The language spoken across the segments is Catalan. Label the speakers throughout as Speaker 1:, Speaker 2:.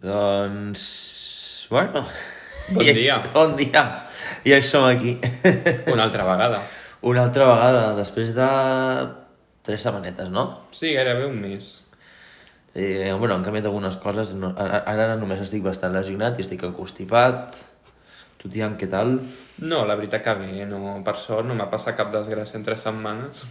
Speaker 1: Doncs... Bueno...
Speaker 2: Bon
Speaker 1: I
Speaker 2: dia.
Speaker 1: Això, bon dia. I ja som aquí.
Speaker 2: Una altra vegada.
Speaker 1: Una altra vegada, després de tres setmanetes, no?
Speaker 2: Sí, gairebé un mes.
Speaker 1: Eh, bueno, han canviat algunes coses. No, ara, ara només estic bastant lesionat i estic encostipat. Tu, Tian, què tal?
Speaker 2: No, la veritat que bé, no, per sort no m'ha passat cap desgràcia en tres setmanes.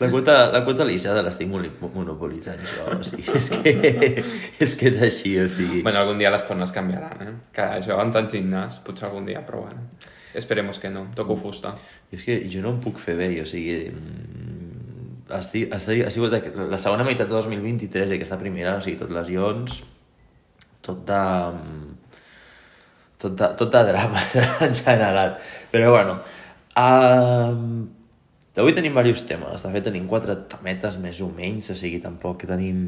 Speaker 1: La quota, la quota lisiada l'estic monopolitzant jo, o sigui, és que, és que és així, o sigui...
Speaker 2: Bueno, algun dia les tornes canviaran, eh? Que això en tant gimnàs, potser algun dia, però bueno. Esperemos que no, toco fusta.
Speaker 1: I és que jo no em puc fer bé, o sigui... mm, Ha, si- ha, ha sigut la segona meitat de 2023 i aquesta primera, o sigui, tot lesions, tot de... mm, tot de, tot de drama en general. Però bueno, uh, avui tenim diversos temes. De fet, tenim quatre tametes més o menys, o sigui, tampoc tenim,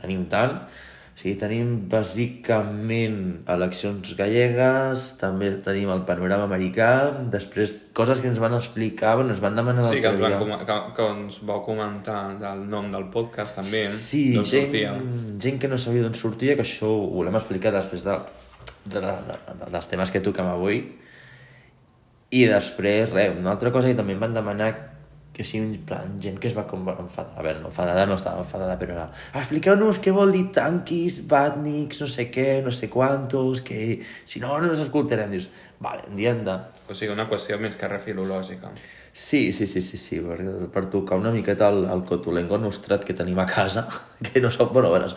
Speaker 1: tenim tant. O sigui, tenim bàsicament eleccions gallegues, també tenim el panorama americà, després coses que ens van explicar, bueno, ens van demanar
Speaker 2: Sí, que ens, van com que, que ens vau comentar del nom del podcast, també.
Speaker 1: Sí,
Speaker 2: d'on
Speaker 1: gent,
Speaker 2: sortia.
Speaker 1: gent que no sabia d'on sortia, que això ho volem explicar després de, de, de, de, dels temes que toquem avui. I després, res, una altra cosa que també em van demanar que sí, en plan, gent que es va com enfadar, a veure, no, enfadada no estava enfadada, però era expliqueu-nos què vol dir tanquis, batniks, no sé què, no sé quantos, que si no, no ens escoltarem. Dius, vale, un dia hem de...
Speaker 2: O sigui, una qüestió més que refilològica.
Speaker 1: Sí, sí, sí, sí, sí per, per tocar una miqueta el, el cotolengo nostrat que tenim a casa, que no són, bueno, a veure,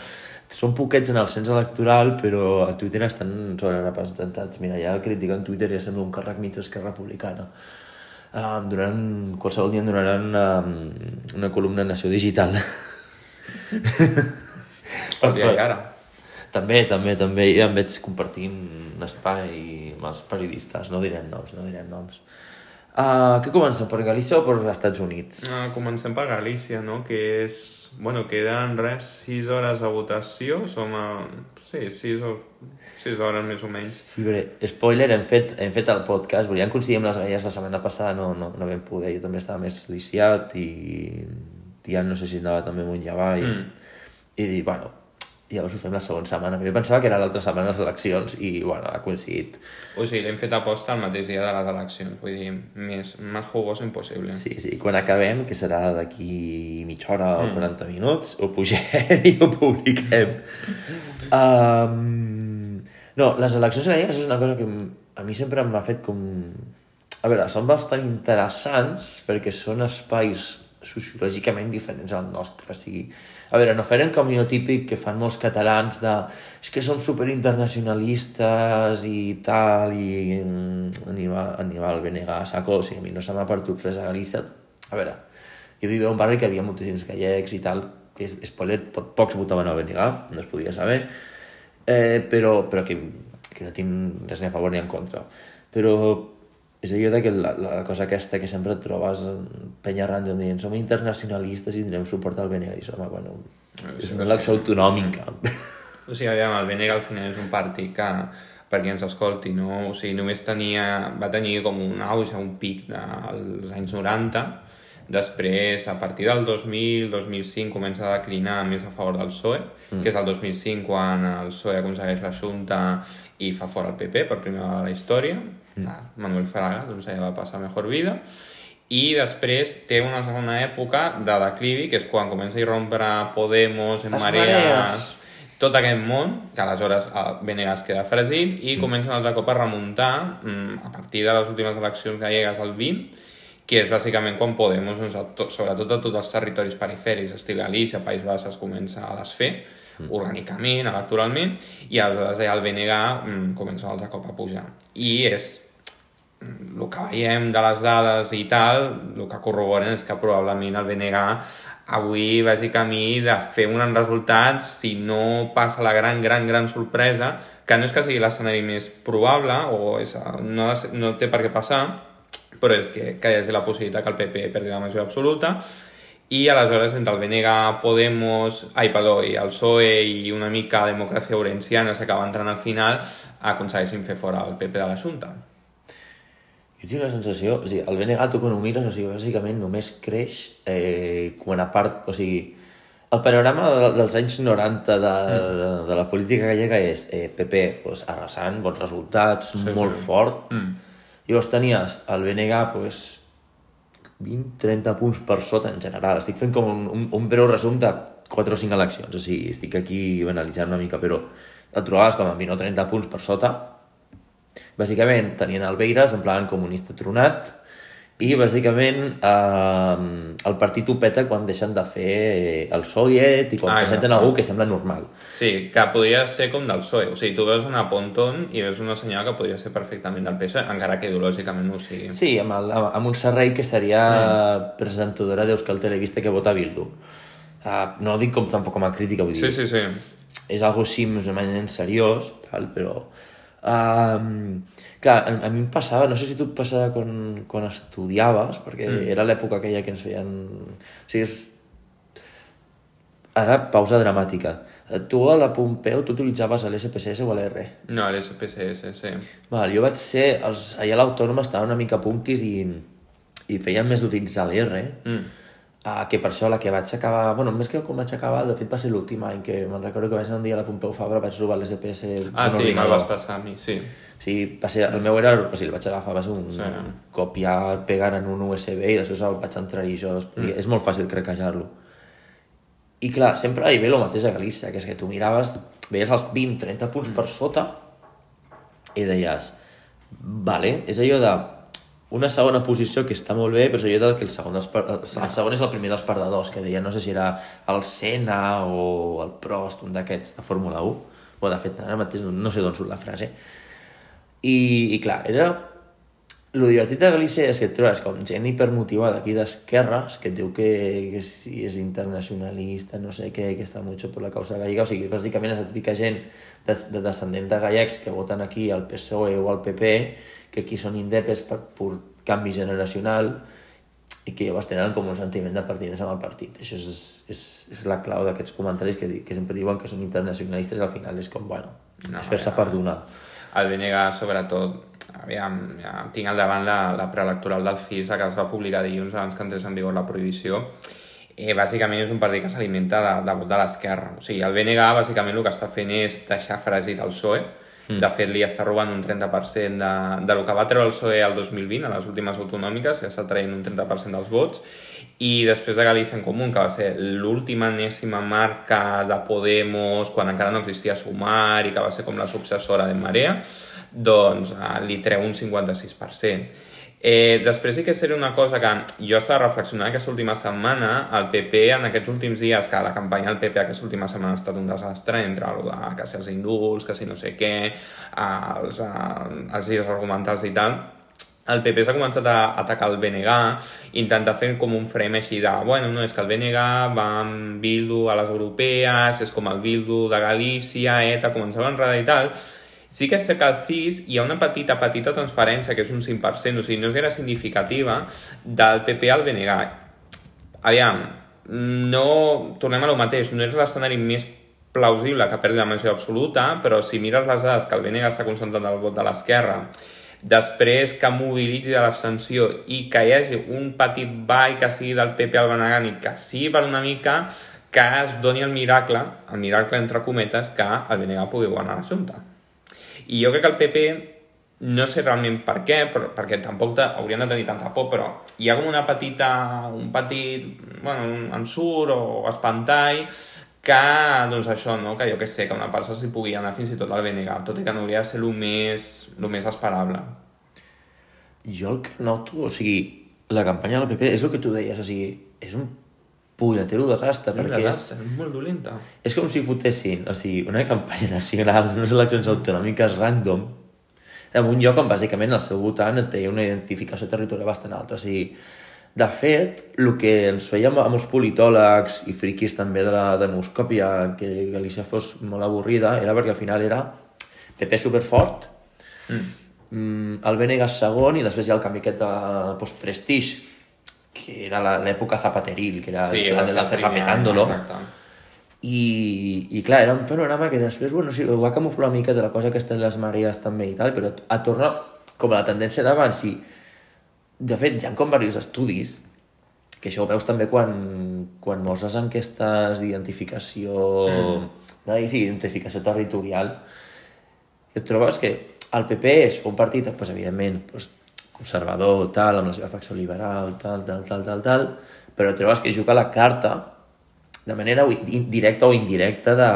Speaker 1: són poquets en el cens electoral, però a Twitter estan sobrerepresentats. Mira, ja critiquen Twitter i ja sembla un càrrec mig d'Esquerra Republicana. Um, durant, qualsevol dia em donaran um, una columna Nació Digital.
Speaker 2: Dia i ara.
Speaker 1: També, també, també. Ja em veig compartint espai amb els periodistes. No direm noms, no direm noms. Uh, què comencem, per Galícia o per els Estats Units?
Speaker 2: Ah, comencem per Galícia, no? Que és... Bueno, queden res, 6 hores de votació. Som a... Sí, 6, o... 6 hores més o menys.
Speaker 1: Sí, bé, spoiler, hem fet, hem fet el podcast, volíem coincidir amb les galles la setmana passada, no, no, no vam poder, jo també estava més liciat i Tian no sé si anava també amunt i avall
Speaker 2: Mm.
Speaker 1: i dic, bueno, llavors ho fem la segona setmana, jo pensava que era l'altra setmana les eleccions i, bueno, ha coincidit.
Speaker 2: O sigui, l'hem fet aposta el mateix dia de les eleccions. Vull dir, més, més jugós impossible.
Speaker 1: Sí, sí, quan acabem, que serà d'aquí mitja hora o 40 minuts, ho pugem i ho publiquem. Um, no, les eleccions gallegues és una cosa que a mi sempre m'ha fet com... A veure, són bastant interessants perquè són espais sociològicament diferents al nostre. O sigui, a veure, no farem com jo típic que fan molts catalans de és que som superinternacionalistes i tal, i mm, Aníbal, Aníbal Venegas, saco, o sigui, a mi no se m'ha perdut res a Galícia. A veure, jo vivia a un barri que havia moltíssims gallecs i tal, que, spoiler, po pocs votaven a Benegà, no es podia saber, eh, però, però que, que no tinc res ni a favor ni en contra. Però és allò de que la, la cosa aquesta que sempre et trobes en penya random dient som internacionalistes i donem suport al Benegà. I dius, home, bueno, és una elecció autonòmica.
Speaker 2: O sigui, aviam, el Benega al final és un partit que, per qui ens escolti, no? O sigui, només tenia, va tenir com un auge, un pic dels anys 90, després, a partir del 2000-2005, comença a declinar més a favor del PSOE, mm. que és el 2005 quan el PSOE aconsegueix la Junta i fa fora el PP per primera vegada a la història. Mm. Manuel Fraga, doncs ella va passar mejor vida. I després té una segona època de declivi, que és quan comença a irrompre Podemos, en
Speaker 1: marees.
Speaker 2: tot aquest món, que aleshores Venegas queda fràgil i comença un altre cop a remuntar mm, a partir de les últimes eleccions gallegues al 20, que és bàsicament quan Podemos, doncs, a tot, sobretot a tots els territoris perifèrics, estil Galícia, País Basc, comença a desfer, orgànicament, electoralment, i aleshores ja el BNG mm, comença un altre cop a pujar. I és mm, el que veiem de les dades i tal, el que corroboren és que probablement el BNG avui vagi camí de fer un resultat si no passa la gran, gran, gran sorpresa, que no és que sigui l'escenari més probable, o és, no, no té per què passar, però és que, que hi hagi la possibilitat que el PP perdi la majoria absoluta, i aleshores entre el BNG, Podemos, ai, perdó, i el PSOE i una mica democràcia orenciana s'acaba entrant al final, aconsegueixin fer fora el PP de la Junta.
Speaker 1: Jo tinc la sensació, o sigui, el BNG tu quan ho mires, o sigui, bàsicament només creix eh, quan a part, o sigui, el panorama de, dels anys 90 de, de, de la política gallega és eh, PP pues, arrasant, bons resultats, sí, molt
Speaker 2: sí.
Speaker 1: fort.
Speaker 2: Mm.
Speaker 1: Llavors tenies el BNG pues, 20-30 punts per sota en general. Estic fent com un, un, un breu resum de 4 o 5 eleccions, o sigui, estic aquí analitzant una mica, però et trobaves com amb 20 o 30 punts per sota. Bàsicament tenien el Beiras en plan comunista tronat, i bàsicament eh, el partit ho peta quan deixen de fer el Soviet i quan
Speaker 2: Ah,
Speaker 1: presenten
Speaker 2: exacte.
Speaker 1: algú que sembla normal.
Speaker 2: Sí, que podria ser com del PSOE. O sigui, tu veus una Ponton i veus una senyora que podria ser perfectament del PSOE, encara que ideològicament no ho sigui.
Speaker 1: Sí, amb, el, amb un serrei que seria mm. presentadora d'Euskal Televista que vota Bildu. Uh, no ho dic com, tampoc com a crítica, vull dir,
Speaker 2: Sí, sí, sí.
Speaker 1: és algo així més o menys seriós, tal, però... Um, clar, a, a mi em passava, no sé si tu et passava quan, quan estudiaves, perquè mm. era l'època aquella que ens feien... O sigui, és... Ara, pausa dramàtica. Tu a la Pompeu, tu utilitzaves l'SPSS o l'R?
Speaker 2: No, l'SPCS, sí.
Speaker 1: Val, jo vaig ser... Els, allà a l'Autònoma estaven una mica punquis i, i feien més d'utilitzar l'R.
Speaker 2: Mm.
Speaker 1: Uh, que per això la que vaig acabar... Bueno, més que quan vaig acabar, de fet va ser l'últim any que me'n recordo que vaig anar un dia a la Pompeu Fabra, vaig trobar l'SPS
Speaker 2: Ah, sí, me'l vas passar a mi, sí.
Speaker 1: Sí, va ser, el meu era... O sigui, el vaig agafar, va ser un
Speaker 2: Sí.
Speaker 1: sí. copiar, pegar en un USB i després el vaig entrar-hi jo. Mm. És molt fàcil craquejar-lo. I clar, sempre hi ve el mateix a Galícia, que és que tu miraves, veies els 20-30 punts mm. per sota i deies, vale, és allò de una segona posició que està molt bé, però de que el segon, dels, el segon és el primer dels perdedors, que deia, no sé si era el Senna o el Prost, un d'aquests de Fórmula 1, o de fet, ara mateix no, sé d'on surt la frase, i, i clar, era... Lo divertit de Galícia és que et trobes com gent hipermotivada aquí d'esquerres que et diu que, que si és internacionalista, no sé què, que està mucho per la causa gallega. O sigui, bàsicament és la típica gent de, de descendents de gallecs que voten aquí al PSOE o al PP, que aquí són indepes per, per canvi generacional i que llavors tenen com un sentiment de pertinença amb el partit. Això és, és, és la clau d'aquests comentaris que, que sempre diuen que són internacionalistes i al final és com, bueno,
Speaker 2: No,
Speaker 1: és fer-se perdonar.
Speaker 2: El BNG, sobretot, aviam, ja tinc al davant la, la preelectoral del FIS, que es va publicar dilluns abans que entrés en vigor la prohibició. Eh, bàsicament és un partit que s'alimenta de, de vot de l'esquerra. O sigui, el BNG bàsicament el que està fent és deixar fregit el PSOE. Mm. De fet, li està robant un 30% de, de lo que va treure el PSOE el 2020, a les últimes autonòmiques, que està traient un 30% dels vots, i després de Galícia en Comú, que va ser l'última enèsima marca de Podemos quan encara no existia Sumar i que va ser com la successora de Marea, doncs eh, li treu un 56%. Eh, després sí que seria una cosa que jo estava reflexionant aquesta última setmana, el PP en aquests últims dies, que la campanya del PP aquesta última setmana ha estat un desastre entre el de que si els indults, que si no sé què, els, eh, els girs argumentals i tal, el PP s'ha començat a atacar el BNG, intentar fer com un frame així de, bueno, no, és que el BNG va amb Bildu a les europees, és com el Bildu de Galícia, ETA, començava a enredar i tal. Sí que cert que al CIS hi ha una petita, petita transferència, que és un 5%, o sigui, no és gaire significativa, del PP al BNG. Aviam, no... Tornem a lo mateix, no és l'escenari més plausible que perdi la majoria absoluta, però si mires les dades que el BNG està concentrant el vot de l'esquerra, després que mobilitzi l'abstenció i que hi hagi un petit ball que sigui del PP al Benegan i que sigui per una mica que es doni el miracle, el miracle entre cometes, que el BNG pugui guanyar l'assumpte. I jo crec que el PP, no sé realment per què, però, perquè tampoc te, haurien de tenir tanta por, però hi ha com una petita, un petit, bueno, un ensurt o espantall que, doncs això, no? que jo que sé, que una part s'hi pugui anar fins i tot al BNG, tot i que no hauria de ser el més, el més esperable.
Speaker 1: Jo el que noto, o sigui, la campanya del PP és el que tu deies, o sigui, és un punyetero desastre, perquè és,
Speaker 2: és, molt dolenta.
Speaker 1: és com si fotessin, o sigui, una campanya nacional, unes eleccions autonòmiques random, en un lloc on bàsicament el seu votant té una identificació territorial bastant alta. O sigui, de fet, el que ens fèiem amb els politòlegs i friquis també de la demoscòpia, que Galícia fos molt avorrida, era perquè al final era PP superfort,
Speaker 2: Mm.
Speaker 1: mm, el BNG segon i després hi ha el canvi aquest de post-prestige, que era la- l'època zapateril, que era el plan de la cerra petándolo.
Speaker 2: Exacte.
Speaker 1: I, I clar, era un panorama que després, bueno, sí, ho va camuflar una mica de la cosa que estan les marees també i tal, però a tornar com a la tendència d'abans i de fet hi ha com diversos estudis que això ho veus també quan, quan mos les enquestes d'identificació mm. no, sí, identificació territorial i et trobes que el PP és un partit, pues, evidentment, pues, conservador, tal, amb la seva facció liberal, tal, tal, tal, tal, tal, però trobes que juga la carta de manera directa o indirecta de,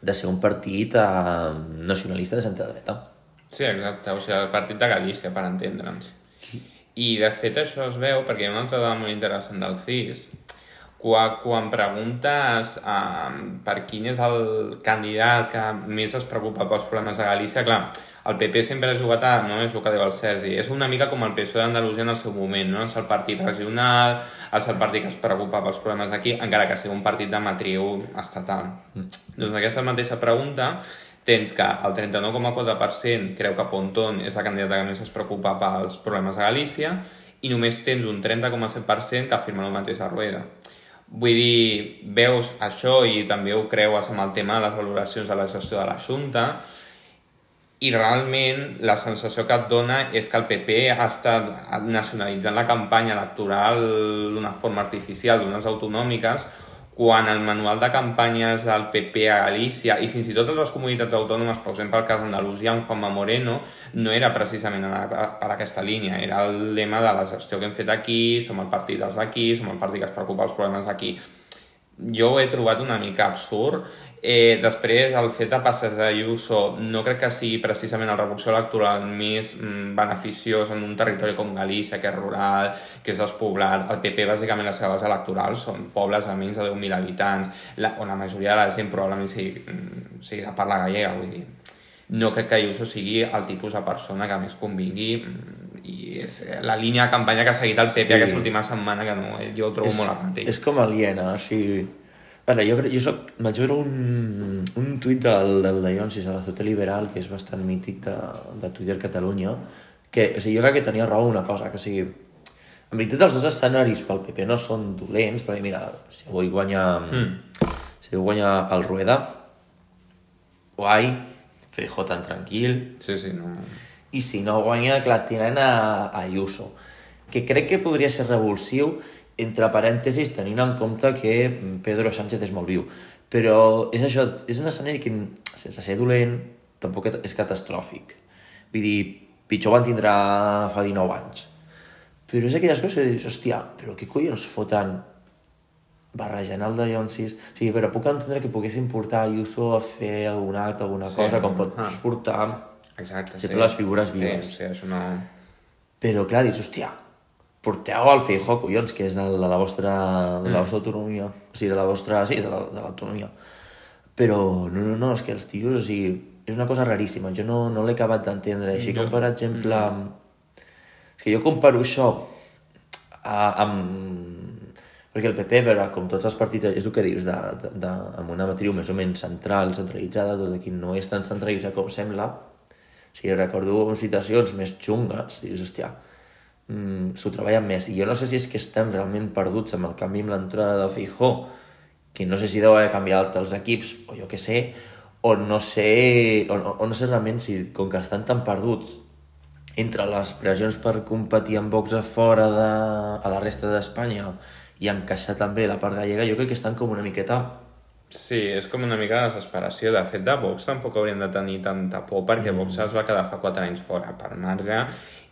Speaker 1: de ser un partit eh, nacionalista de centre-dreta.
Speaker 2: Sí, exacte, o sigui, el partit de Galícia, per entendre'ns. I, de fet, això es veu perquè hi ha una altra dada molt interessant del CIS, quan, quan preguntes eh, per quin és el candidat que més es preocupa pels problemes de Galícia, clar, el PP sempre ha jugat a, no és el que diu el Sergi, és una mica com el PSOE d'Andalusia en el seu moment, no? és el partit regional, és el partit que es preocupa pels problemes d'aquí, encara que sigui un partit de matriu estatal. Mm. Doncs aquesta mateixa pregunta tens que el 39,4% creu que Pontón és la candidata que més es preocupa pels problemes de Galícia i només tens un 30,7% que afirma el mateix a Rueda. Vull dir, veus això i també ho creues amb el tema de les valoracions de la gestió de l'Assumpte, i realment la sensació que et dona és que el PP ha estat nacionalitzant la campanya electoral d'una forma artificial, d'unes autonòmiques, quan el manual de campanyes del PP a Galícia i fins i tot les comunitats autònomes, exemple el cas d'Andalusia amb Juanma Moreno, no era precisament per aquesta línia, era el lema de la gestió que hem fet aquí, som el partit dels d'aquí, som el partit que es preocupa dels problemes d'aquí. Jo ho he trobat una mica absurd Eh, després, el fet de passes a Ayuso no crec que sigui precisament el revulsió electoral més mm, beneficiós en un territori com Galícia, que és rural, que és despoblat. El PP, bàsicament, les seves electorals són pobles de menys de 10.000 habitants, la, on la majoria de la gent probablement sigui, mm, sigui de parla gallega, vull dir. No crec que Ayuso sigui el tipus de persona que més convingui mm, i és la línia de campanya que ha seguit el PP sí. aquesta última setmana que no, jo ho trobo és, molt apàtic.
Speaker 1: És com aliena, o sigui Veure, jo, jo soc, vaig veure un, un tuit del, del de la Zote Liberal, que és bastant mític de, de Twitter Catalunya, que o sigui, jo crec que tenia raó una cosa, que o sigui, en veritat els dos escenaris pel PP no són dolents, perquè mira, si avui guanya, mm. si avui guanya el Rueda, guai, Feijó tan tranquil.
Speaker 2: Sí, sí, no...
Speaker 1: I si no guanya, clar, tenen a, a Ayuso, que crec que podria ser revulsiu entre parèntesis, tenint en compte que Pedro Sánchez és molt viu. Però és això, és un escenari que, sense ser dolent, tampoc és catastròfic. Vull dir, pitjor van tindrà fa 19 anys. Però és aquelles coses que dius, hòstia, però què collons foten barrejant el de? O sigui, però puc entendre que poguessin portar Ayuso a fer algun acte, alguna sí, cosa, com pots ah. portar
Speaker 2: Exacte,
Speaker 1: sempre sí. les figures vives.
Speaker 2: Sí, sí, això no...
Speaker 1: Però clar, dius, hòstia, porteu el Feijó, collons, que és de, de la vostra, de la mm. vostra autonomia. O sigui, de la vostra... Sí, de l'autonomia. La, Però, no, no, no, és que els tios, o sigui, és una cosa raríssima. Jo no, no l'he acabat d'entendre. Així com, per exemple... Mm. És que jo comparo això a, amb... Perquè el PP, però, com tots els partits, és el que dius, de, de, de, amb una matriu més o menys central, centralitzada, tot aquí no és tan centralitzat com sembla. O sigui, recordo citacions més xungues, i dius, hòstia, mm, s'ho treballen més. I jo no sé si és que estem realment perduts amb el canvi amb l'entrada de Feijó, que no sé si deu haver canviat els equips, o jo què sé, o no sé, o, o no sé realment si, com que estan tan perduts entre les pressions per competir amb Vox a fora de, a la resta d'Espanya i encaixar també la part gallega, jo crec que estan com una miqueta
Speaker 2: Sí, és com una mica de desesperació. De fet, de Vox tampoc haurien de tenir tanta por perquè mm. Vox es va quedar fa 4 anys fora per marge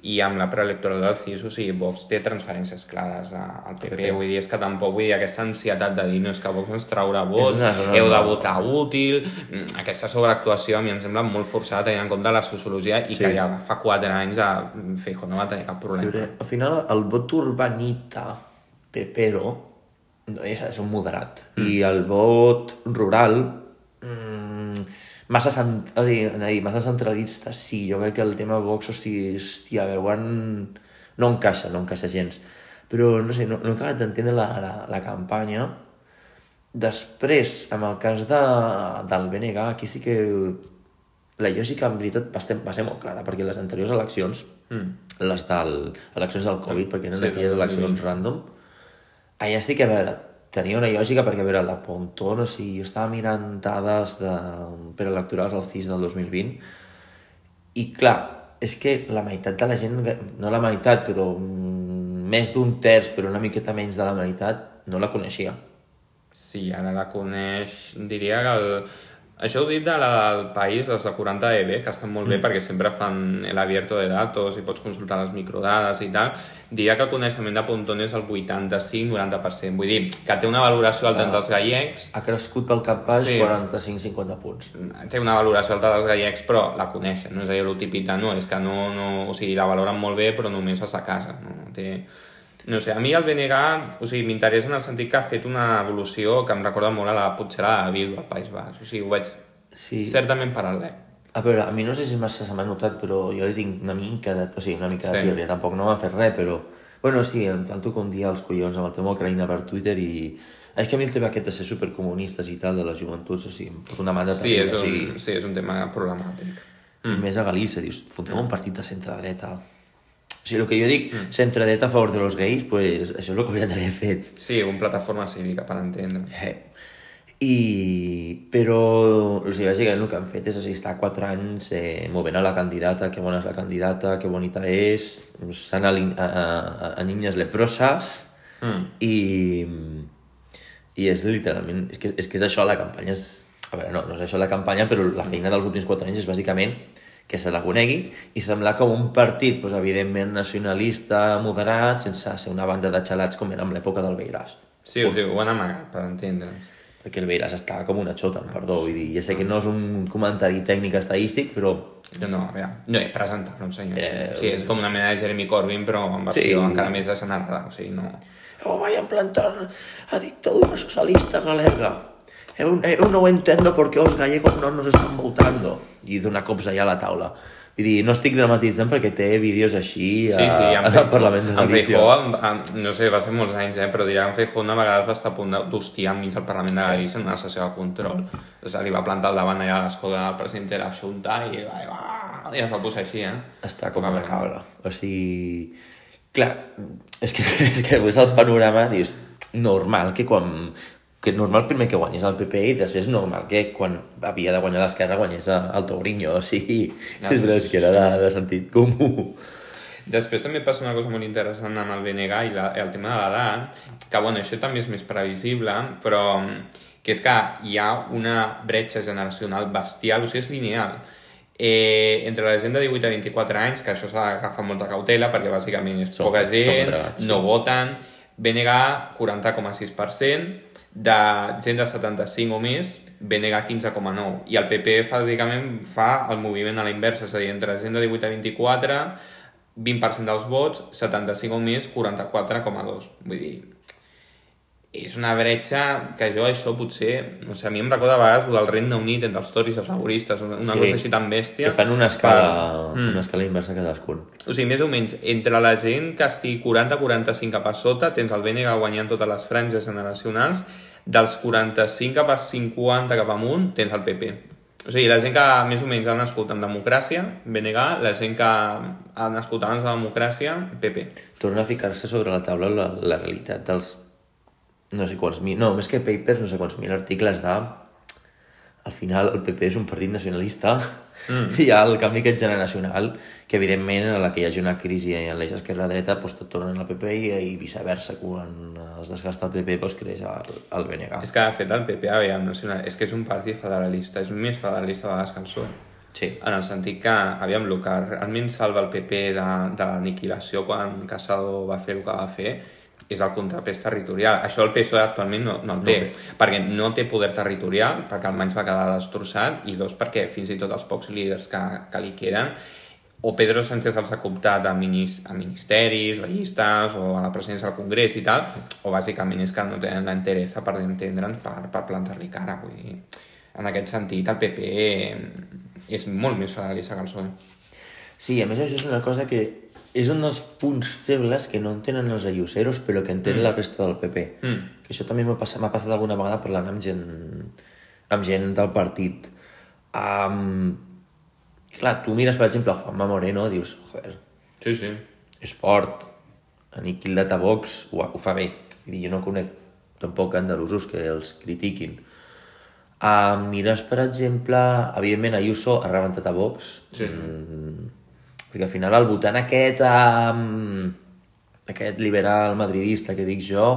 Speaker 2: i amb la preelectoral del CIS, o sigui, Vox té transferències clares al PP, okay. vull dir, és que tampoc vull dir aquesta ansietat de dir, no, és que Vox ens traurà vots, heu de votar útil, mm, aquesta sobreactuació a mi em sembla molt forçada tenint en compte la sociologia i sí. que ja fa 4 anys a Feijóo no va tenir cap problema.
Speaker 1: Al final, el vot urbanita pepero és, és un moderat. Mm. I el vot rural mmm, massa, cent... dir, massa centralista, sí, jo crec que el tema Vox, o sigui, hòstia, veuen... no encaixa, no encaixa gens. Però, no sé, no, no he acabat d'entendre la, la, la campanya. Després, amb el cas de, del BNG, aquí sí que la lògica en veritat va ser, va ser molt clara, perquè les anteriors eleccions, mm. les del, eleccions del Covid, perquè eren sí, aquelles eleccions random, allà sí que, a veure, tenia una lògica perquè, a veure, la Pontón, o sigui, jo estava mirant dades de, per electorals al CIS del 2020 i, clar, és que la meitat de la gent, no la meitat, però mm, més d'un terç, però una miqueta menys de la meitat, no la coneixia.
Speaker 2: Sí, ara la coneix... Diria que el... Això ho dit de la del país, les de 40 EB, que estan molt bé perquè sempre fan el abierto de datos i pots consultar les microdades i tal. Diria que el coneixement de Pontón és el 85-90%. Vull dir, que té una valoració alta entre els gallecs,
Speaker 1: Ha crescut pel cap baix
Speaker 2: Sí.
Speaker 1: 45-50 punts.
Speaker 2: té una valoració alta dels gallecs, però la coneixen, no és allò típic no, és que no, no, o sigui, la valoren molt bé, però només els a casa, no té... No sé, a mi el BNG, o sigui, m'interessa en el sentit que ha fet una evolució que em recorda molt a la potser a la al País Basc, o sigui, ho veig
Speaker 1: Sí.
Speaker 2: certament paral·lel.
Speaker 1: A veure, a mi no sé si massa se m'ha notat, però jo li tinc una mica de... O sigui, una mica de
Speaker 2: Sí.
Speaker 1: sí. tampoc no m'ha fet res, però... Bueno, sí, em planto com dia els collons amb el tema Ucraïna per Twitter i... És que a mi el tema aquest de ser supercomunistes i tal, de les joventuts, o sigui, em fot una mandra
Speaker 2: Sí, és
Speaker 1: o
Speaker 2: un,
Speaker 1: sigui,
Speaker 2: sí, és un tema problemàtic.
Speaker 1: mm. més a Galícia, dius, fotem un partit de centre-dreta. O sigui, el que jo dic, mm. centre-dreta a favor de los gais, pues això és el que haurien d'haver fet.
Speaker 2: Sí, una plataforma cívica, per entendre.
Speaker 1: Eh. I... Però, o sigui, bàsicament el que han fet és o sigui, estar 4 anys eh, movent a la candidata, que bona és la candidata, que bonita és, s'han a, a, a, a niñas leprosas
Speaker 2: Mm.
Speaker 1: i, i és literalment, és que, és que és això la campanya, és, a veure, no, no és això la campanya, però la feina dels últims 4 anys és bàsicament que se la conegui i semblar com un partit, doncs, evidentment nacionalista, moderat, sense ser una banda de xalats com era en l'època del Beiràs
Speaker 2: Sí, o sigui, ho han amagat, per entendre'ns.
Speaker 1: perquè el Beiràs estava com una xota, perdó, vull dir, ja sé que no és un comentari tècnic estadístic, però
Speaker 2: No, no, a veure, no he presentat-lo, senyor.
Speaker 1: Eh,
Speaker 2: sí, és com una mena de Jeremy Corbyn, però en versió
Speaker 1: Sí.
Speaker 2: encara més degenerada, o sigui, no...
Speaker 1: oh, vaya a implantar a dictadura socialista galega. Eu, eu no entendo por qué os gallegos no nos están votando. I donar cops allà a la taula. Vull dir, no estic dramatitzant perquè té vídeos així a,
Speaker 2: Sí, sí, en
Speaker 1: al Parlament de
Speaker 2: en
Speaker 1: Galícia.
Speaker 2: Feijó, en, en, no sé, va ser molts anys, eh, però dirà que en Feijó una vegada va estar a punt d'hostiar enmig del Parlament de Galícia en una sessió de control. O sigui, li va plantar al davant allà a l'escó del president de la Junta i, va, va, i es va posar així, eh?
Speaker 1: Està com una cabra. O sigui... Clar, és que, és que veus el panorama, dius, normal que quan que normal primer que guanyés el PP i després normal que quan havia de guanyar l'esquerra guanyés el Tourinho, o sigui,
Speaker 2: Ja,
Speaker 1: és veritat
Speaker 2: sí,
Speaker 1: que era de, de sentit comú.
Speaker 2: Després també passa una cosa molt interessant amb el BNG i la, el tema de l'edat, que bueno, això també és més previsible, però que és que hi ha una bretxa generacional bestial, o sigui, és lineal. Eh, entre la gent de 18 a 24 anys, que això s'ha d'agafar molta cautela, perquè bàsicament és
Speaker 1: Som-
Speaker 2: poca gent,
Speaker 1: drets, sí.
Speaker 2: no voten, BNG 40,6%, de gent de 75 o més, BNG 15,9. I el PP bàsicament fa el moviment a la inversa, és a dir, entre gent de 18 a 24, 20% dels vots, 75 o més, 44,2. Vull dir, és una bretxa que jo això potser, no sé, a mi em recorda a vegades el del Regne Unit entre els toris i els laboristes, una,
Speaker 1: Sí.
Speaker 2: cosa així tan bèstia.
Speaker 1: Que fan una escala,
Speaker 2: Per- Mm.
Speaker 1: una escala inversa cadascun.
Speaker 2: O sigui, més o menys, entre la gent que estigui 40-45 cap a sota, tens el BNG guanyant totes les franges generacionals, dels 45 cap a 50 cap amunt, tens el PP. O sigui, la gent que més o menys ha nascut en democràcia, BNG, la gent que ha nascut abans de la democràcia, PP.
Speaker 1: Torna a ficar-se sobre la taula la, la realitat dels no sé quants mil, no, més que papers, no sé quants mil articles de al final el PP és un partit nacionalista mm. i hi ha el canvi aquest generacional que evidentment a la que hi hagi una crisi en l'eix esquerra-dreta doncs tot tornen al PP i, i viceversa quan es desgasta el PP doncs creix el, el BNG
Speaker 2: És que, de fet, el PP, aviam, nacional, és que és un partit federalista, és més federalista a vegades que el PSOE.
Speaker 1: sí,
Speaker 2: En el sentit que, aviam, el que realment salva el PP de, de l'aniquilació quan Casado va fer el que va fer és el contrapès territorial. Això el PSOE actualment no, no el té,
Speaker 1: No
Speaker 2: perquè no té poder territorial, perquè almenys va quedar destrossat, i dos, perquè fins i tot els pocs líders que, que li queden o Pedro Sánchez els ha cooptat a, minis, a ministeris, o a llistes, o a la presidència del Congrés i tal, o bàsicament és que no tenen la interessa per entendre'ns per, per plantar-li cara. Vull dir, en aquest sentit, el PP és molt més federalista que el PSOE.
Speaker 1: Sí, a més això és una cosa que és un dels punts febles que no entenen els ayuseros però que entén mm. la resta del PP.
Speaker 2: Mm.
Speaker 1: Que això també m'ha passat, passat alguna vegada parlant amb gent, amb gent del partit. Um, clar, tu mires, per exemple, Juanma Moreno, dius, joder,
Speaker 2: Sí, sí.
Speaker 1: és fort, aniquilat a Vox, ho, ho fa bé. Vull dir, jo no conec tampoc andalusos que els critiquin. Uh, mires, per exemple, evidentment Ayuso ha rebentat a Vox,
Speaker 2: Sí, sí.
Speaker 1: mm, perquè al final el votant aquest um, aquest liberal madridista que dic jo,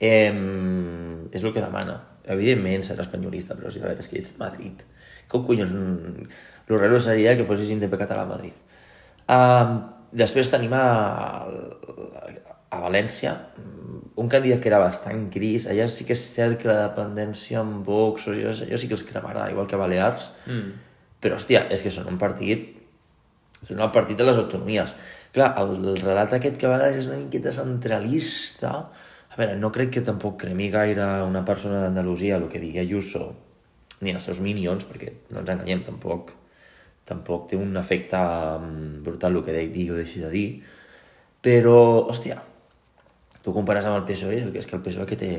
Speaker 1: eh, és el que demana. Evidentment serà espanyolista, però si a veure, és que ets Madrid. Com collons... El raro seria que fossis independent català a Madrid. Um, després tenim a, a València, un candidat que era bastant gris, allà sí que és cert que la dependència amb Vox, jo, jo sí que els cremarà, igual que Balears,
Speaker 2: Mm.
Speaker 1: però, hòstia, és que són un partit... Són el partit de les autonomies. Clar, el, el relat aquest que a vegades és una miqueta centralista... A veure, no crec que tampoc cremi gaire una persona d'Andalusia el que digui Ayuso, ni els seus minions, perquè no ens enganyem, tampoc, tampoc té un efecte mm, brutal el que digui, o deixi de dir. Però, hòstia, tu compares amb el PSOE, el que és que el PSOE que té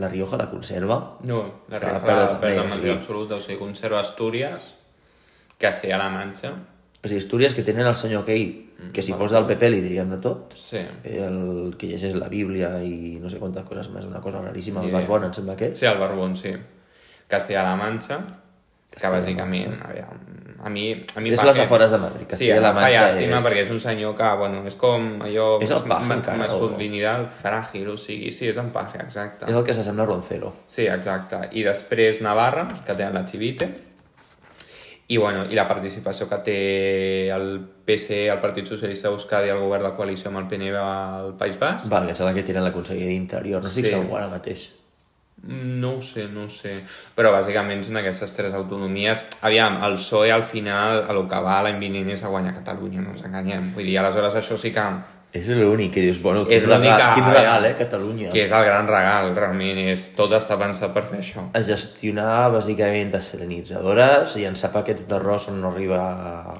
Speaker 1: la Rioja la conserva,
Speaker 2: No, la
Speaker 1: Ah,
Speaker 2: Rioja
Speaker 1: perdó,
Speaker 2: la
Speaker 1: també,
Speaker 2: perd amb
Speaker 1: sí.
Speaker 2: majoria absoluta, o sigui, conserva Astúries, Castella-La Manxa,
Speaker 1: o sigui, Astúries que tenen el senyor Key, que si fos del PP li diríem de tot,
Speaker 2: sí,
Speaker 1: el que llegeix la Bíblia i no sé quantes coses més, una cosa raríssima, el
Speaker 2: Yeah.
Speaker 1: Barbón, em sembla que és.
Speaker 2: sí, el Barbón, sí. Castella-La Manxa, que bàsicament, aviam, a mi... A mi
Speaker 1: És
Speaker 2: em
Speaker 1: les afores de Madrid,
Speaker 2: Sí,
Speaker 1: Castella-La
Speaker 2: em fa
Speaker 1: Manxa
Speaker 2: llàstima
Speaker 1: és-
Speaker 2: perquè és un senyor que, bueno, és com allò...
Speaker 1: És el
Speaker 2: ma-
Speaker 1: encara,
Speaker 2: Masculinidad fràgil, o sigui, sí, és en Paje, exacte.
Speaker 1: És el que s'assembla a Roncero.
Speaker 2: Sí, exacte. I després Navarra, que té la Chivite. I, bueno, i la participació que té el PSE, el Partit Socialista d'Euskadi, el govern de coalició amb el PNV al País Basc.
Speaker 1: Val, que és la que tenen la conselleria d'Interior, no estic
Speaker 2: Sí.
Speaker 1: segur ara mateix.
Speaker 2: No ho sé, no ho sé. Però bàsicament són aquestes tres autonomies. Aviam, el PSOE al final, a lo que va l'any vinent és a guanyar Catalunya, no ens enganyem. Vull dir, aleshores això sí que...
Speaker 1: És l'únic que dius, bueno, quin, regal,
Speaker 2: que-
Speaker 1: quin regal, eh, Catalunya.
Speaker 2: Que és el gran regal, realment. És, tot està pensat per fer això.
Speaker 1: A gestionar, bàsicament, desalinitzadores, llançar paquets d'arròs on no arriba...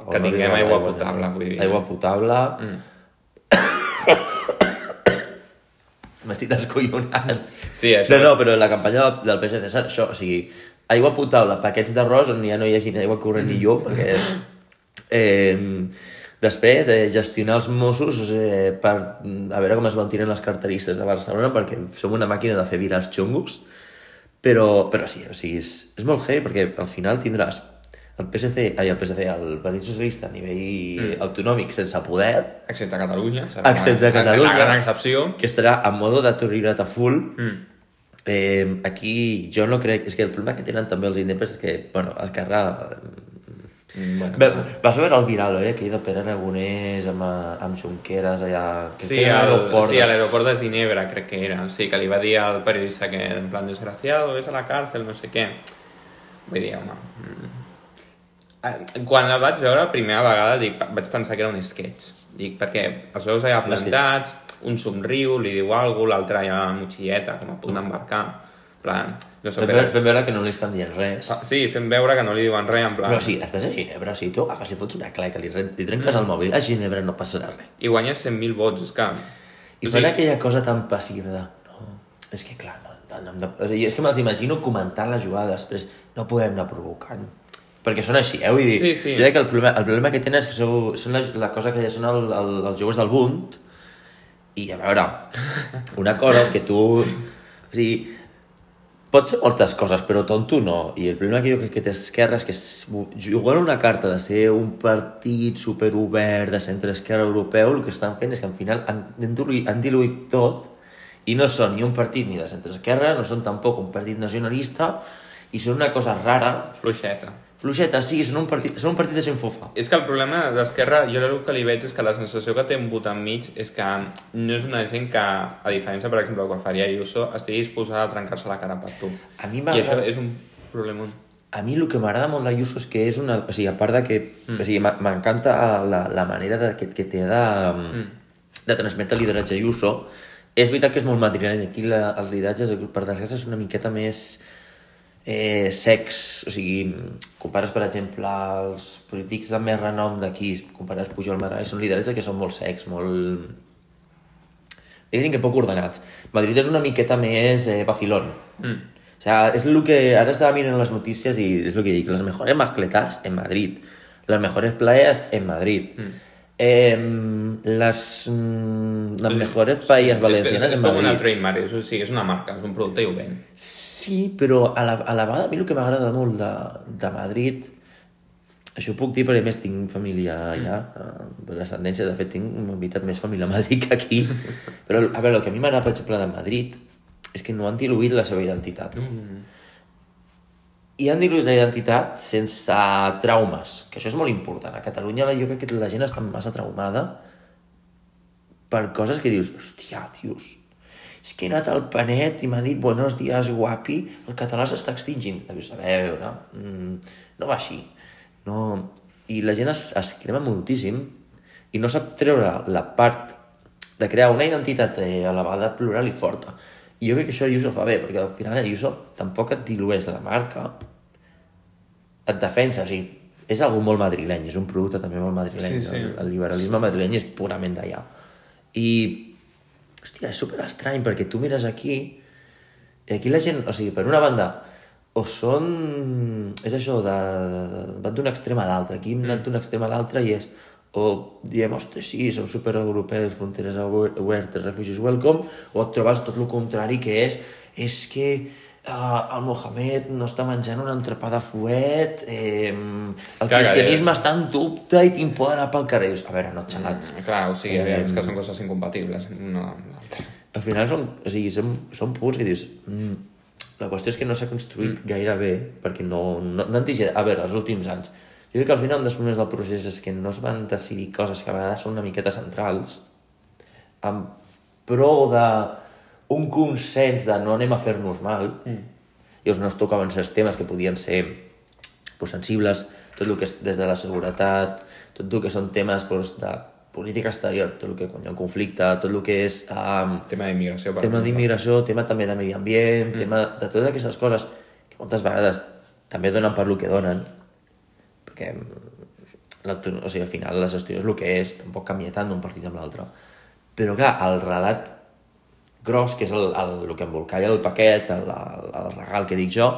Speaker 1: on
Speaker 2: Que
Speaker 1: no
Speaker 2: tinguem
Speaker 1: arriba
Speaker 2: aigua
Speaker 1: l'aigua,
Speaker 2: potable,
Speaker 1: no?
Speaker 2: vull dir.
Speaker 1: Aigua potable...
Speaker 2: Mm.
Speaker 1: M'estic descollonant.
Speaker 2: Sí, això...
Speaker 1: No, no, però la campanya del, PSC és això, o sigui, aigua potable, paquets d'arròs on ja no hi hagi aigua corrent ni llum, perquè... Eh, després, eh, gestionar els Mossos eh, per a veure com es van tirant les carteristes de Barcelona, perquè som una màquina de fer virals xungos, però, però sí, o sigui, és, és molt heavy, perquè al final tindràs el PSC, ai, el PSC, el Partit Socialista a nivell mm. autonòmic sense poder,
Speaker 2: Excepte Catalunya.
Speaker 1: Excepte
Speaker 2: la-
Speaker 1: Catalunya.
Speaker 2: La gran excepció.
Speaker 1: que estarà a modo de torrirat a full,
Speaker 2: Mm.
Speaker 1: Eh, aquí jo no crec... És que el problema que tenen també els independents és que, bueno, Esquerra...
Speaker 2: Bueno.
Speaker 1: Va, vas veure el viral, eh? Aquell de Pere Aragonès amb, eh, amb Junqueras allà...
Speaker 2: Sí,
Speaker 1: que era a
Speaker 2: al,
Speaker 1: l'aeroport
Speaker 2: sí,
Speaker 1: de-
Speaker 2: de Ginebra, crec que era. Sí, que li va dir al periodista que en plan desgraciado, ves a la càrcel, no sé què. Vull dir, home... mm. Quan el vaig veure la primera vegada dic, vaig pensar que era un sketch. Dic, perquè els veus allà plantats, un somriu, li diu alguna cosa, l'altre allà amb la motxilleta, com a punt d'embarcar. En plan, no sé,
Speaker 1: Fem veure, fem veure que no li estan dient res.
Speaker 2: Ah, Sí, fent veure que no li diuen res, en plan...
Speaker 1: Però sí, estàs a Ginebra, o sigui, tu agafes i fots una claca, li, li trenques el mòbil, a Ginebra no passarà res.
Speaker 2: I guanyes 100.000 vots, és que...
Speaker 1: I
Speaker 2: o
Speaker 1: fan
Speaker 2: sigui,
Speaker 1: aquella cosa tan passiva de... No, és que clar, no, no, no, o sigui, és que me'ls imagino comentant la jugada després. No podem anar provocant. Perquè són així, eh? Vull dir,
Speaker 2: Sí, sí.
Speaker 1: jo crec que el problema, el problema que tenen és que sou, són la, la cosa que ja són el, el, els joves del Bund i a veure, una cosa és que tu... O sigui, pot ser moltes coses, però tonto no. I el problema que jo crec que té Esquerra és que jugant una carta de ser un partit superobert de centre-esquerra europeu, el que estan fent és que al final han, han, diluït, han diluït tot i no són ni un partit ni de centre-esquerra, no són tampoc un partit nacionalista i són una cosa rara,
Speaker 2: Fluixeta.
Speaker 1: Fluixeta, sí, són un partit, són un partit de gent fofa.
Speaker 2: És que el problema d'Esquerra, jo el que li veig és que la sensació que té un vot enmig és que no és una gent que, a diferència, per exemple, quan faria Ayuso, estigui disposada a trencar-se la cara per tu.
Speaker 1: A mi
Speaker 2: I això és un problema.
Speaker 1: A mi el que m'agrada molt d'Ayuso és que és una... O sigui, a part de que... Mm. O sigui, m'encanta la, la manera de, que, que té de, mm. de transmetre el lideratge Ayuso. És veritat que és molt madrileny. Aquí la, els lideratges, per desgràcia, són una miqueta més eh, secs. O sigui, compares, per exemple, els polítics de més renom d'aquí, compares Pujol Maragall, són lideratges que són molt secs, molt... Diguéssim que poc ordenats. Madrid és una miqueta més eh, vacilón.
Speaker 2: Mm.
Speaker 1: O sea, es lo que ahora estaba mirando las noticias y es lo que digo, las mejores mascletas en Madrid, las mejores playas en Madrid, em, las, mm, las mejores playas
Speaker 2: és,
Speaker 1: valencianes
Speaker 2: és, és
Speaker 1: en
Speaker 2: com una
Speaker 1: Madrid.
Speaker 2: trademark, és, o sigui, és una marca, és un producte i ho ven.
Speaker 1: Sí, però a la, a la vegada a mi el que m'agrada molt de, de Madrid això ho puc dir perquè més tinc família allà, mm. eh, l'ascendència, de fet tinc en veritat més família a Madrid que aquí, però a veure, el que a mi m'agrada, per exemple, de Madrid és que no han diluït la seva identitat.
Speaker 2: Mm.
Speaker 1: I han diluït la identitat sense traumes, que això és molt important. A Catalunya jo crec que la gent està massa traumada per coses que dius, hòstia, tios, és que he anat al Panet i m'ha dit buenos días, guapi, el català s'està extingint. A veure, mm, no va així. No... I la gent es, es crema moltíssim i no sap treure la part de crear una identitat eh, elevada, plural i forta. I jo crec que això Ayuso fa bé, perquè al final Ayuso tampoc et dilueix la marca, et defensa, o sigui, és algú molt madrileny, és un producte també molt madrileny.
Speaker 2: Sí, sí.
Speaker 1: El, el liberalisme madrileny és purament d'allà. I, hòstia, és super estrany, perquè tu mires aquí, i aquí la gent, o sigui, per una banda, o són... És això, de, de, van d'un extrem a l'altre. Aquí hem anat d'un extrem a l'altre i és o diem, ostres, sí, som supereuropeus, fronteres obertes, refugis welcome, o et trobes tot el contrari, que és, és que uh, el Mohamed no està menjant un entrepà de fuet, eh, el
Speaker 2: Clar,
Speaker 1: cristianisme
Speaker 2: que-
Speaker 1: està en dubte i tinc por d'anar pel carrer. Dius, A veure, no xalats.
Speaker 2: Mm, clar, o sigui,
Speaker 1: Eh,
Speaker 2: és que són coses incompatibles amb l'altra.
Speaker 1: al final són, o sigui, són, són punts que dius... Mm, la qüestió és que no s'ha construït mm. gaire bé, perquè no, no, no han digerit... A veure, els últims anys. Jo crec que al final un dels problemes del procés és que no es van decidir coses que a vegades són una miqueta centrals en pro de un consens de no anem a fer-nos mal mm. llavors no es tocaven certs temes que podien ser pues, sensibles, tot el que és des de la seguretat, tot el que són temes pues, de política exterior, tot el que quan hi ha un conflicte, tot el que és um,
Speaker 2: Tema d'immigració,
Speaker 1: tema d'immigració, tema també de medi ambient, mm. tema de totes aquestes coses que moltes vegades també donen per lo que donen, perquè mm, o sigui, al final la gestió és el que és, tampoc canvia tant d'un partit amb l'altre. Però clar, el relat gros, que és el, el, el que embolcalla el paquet, el, el, el regal que dic jo,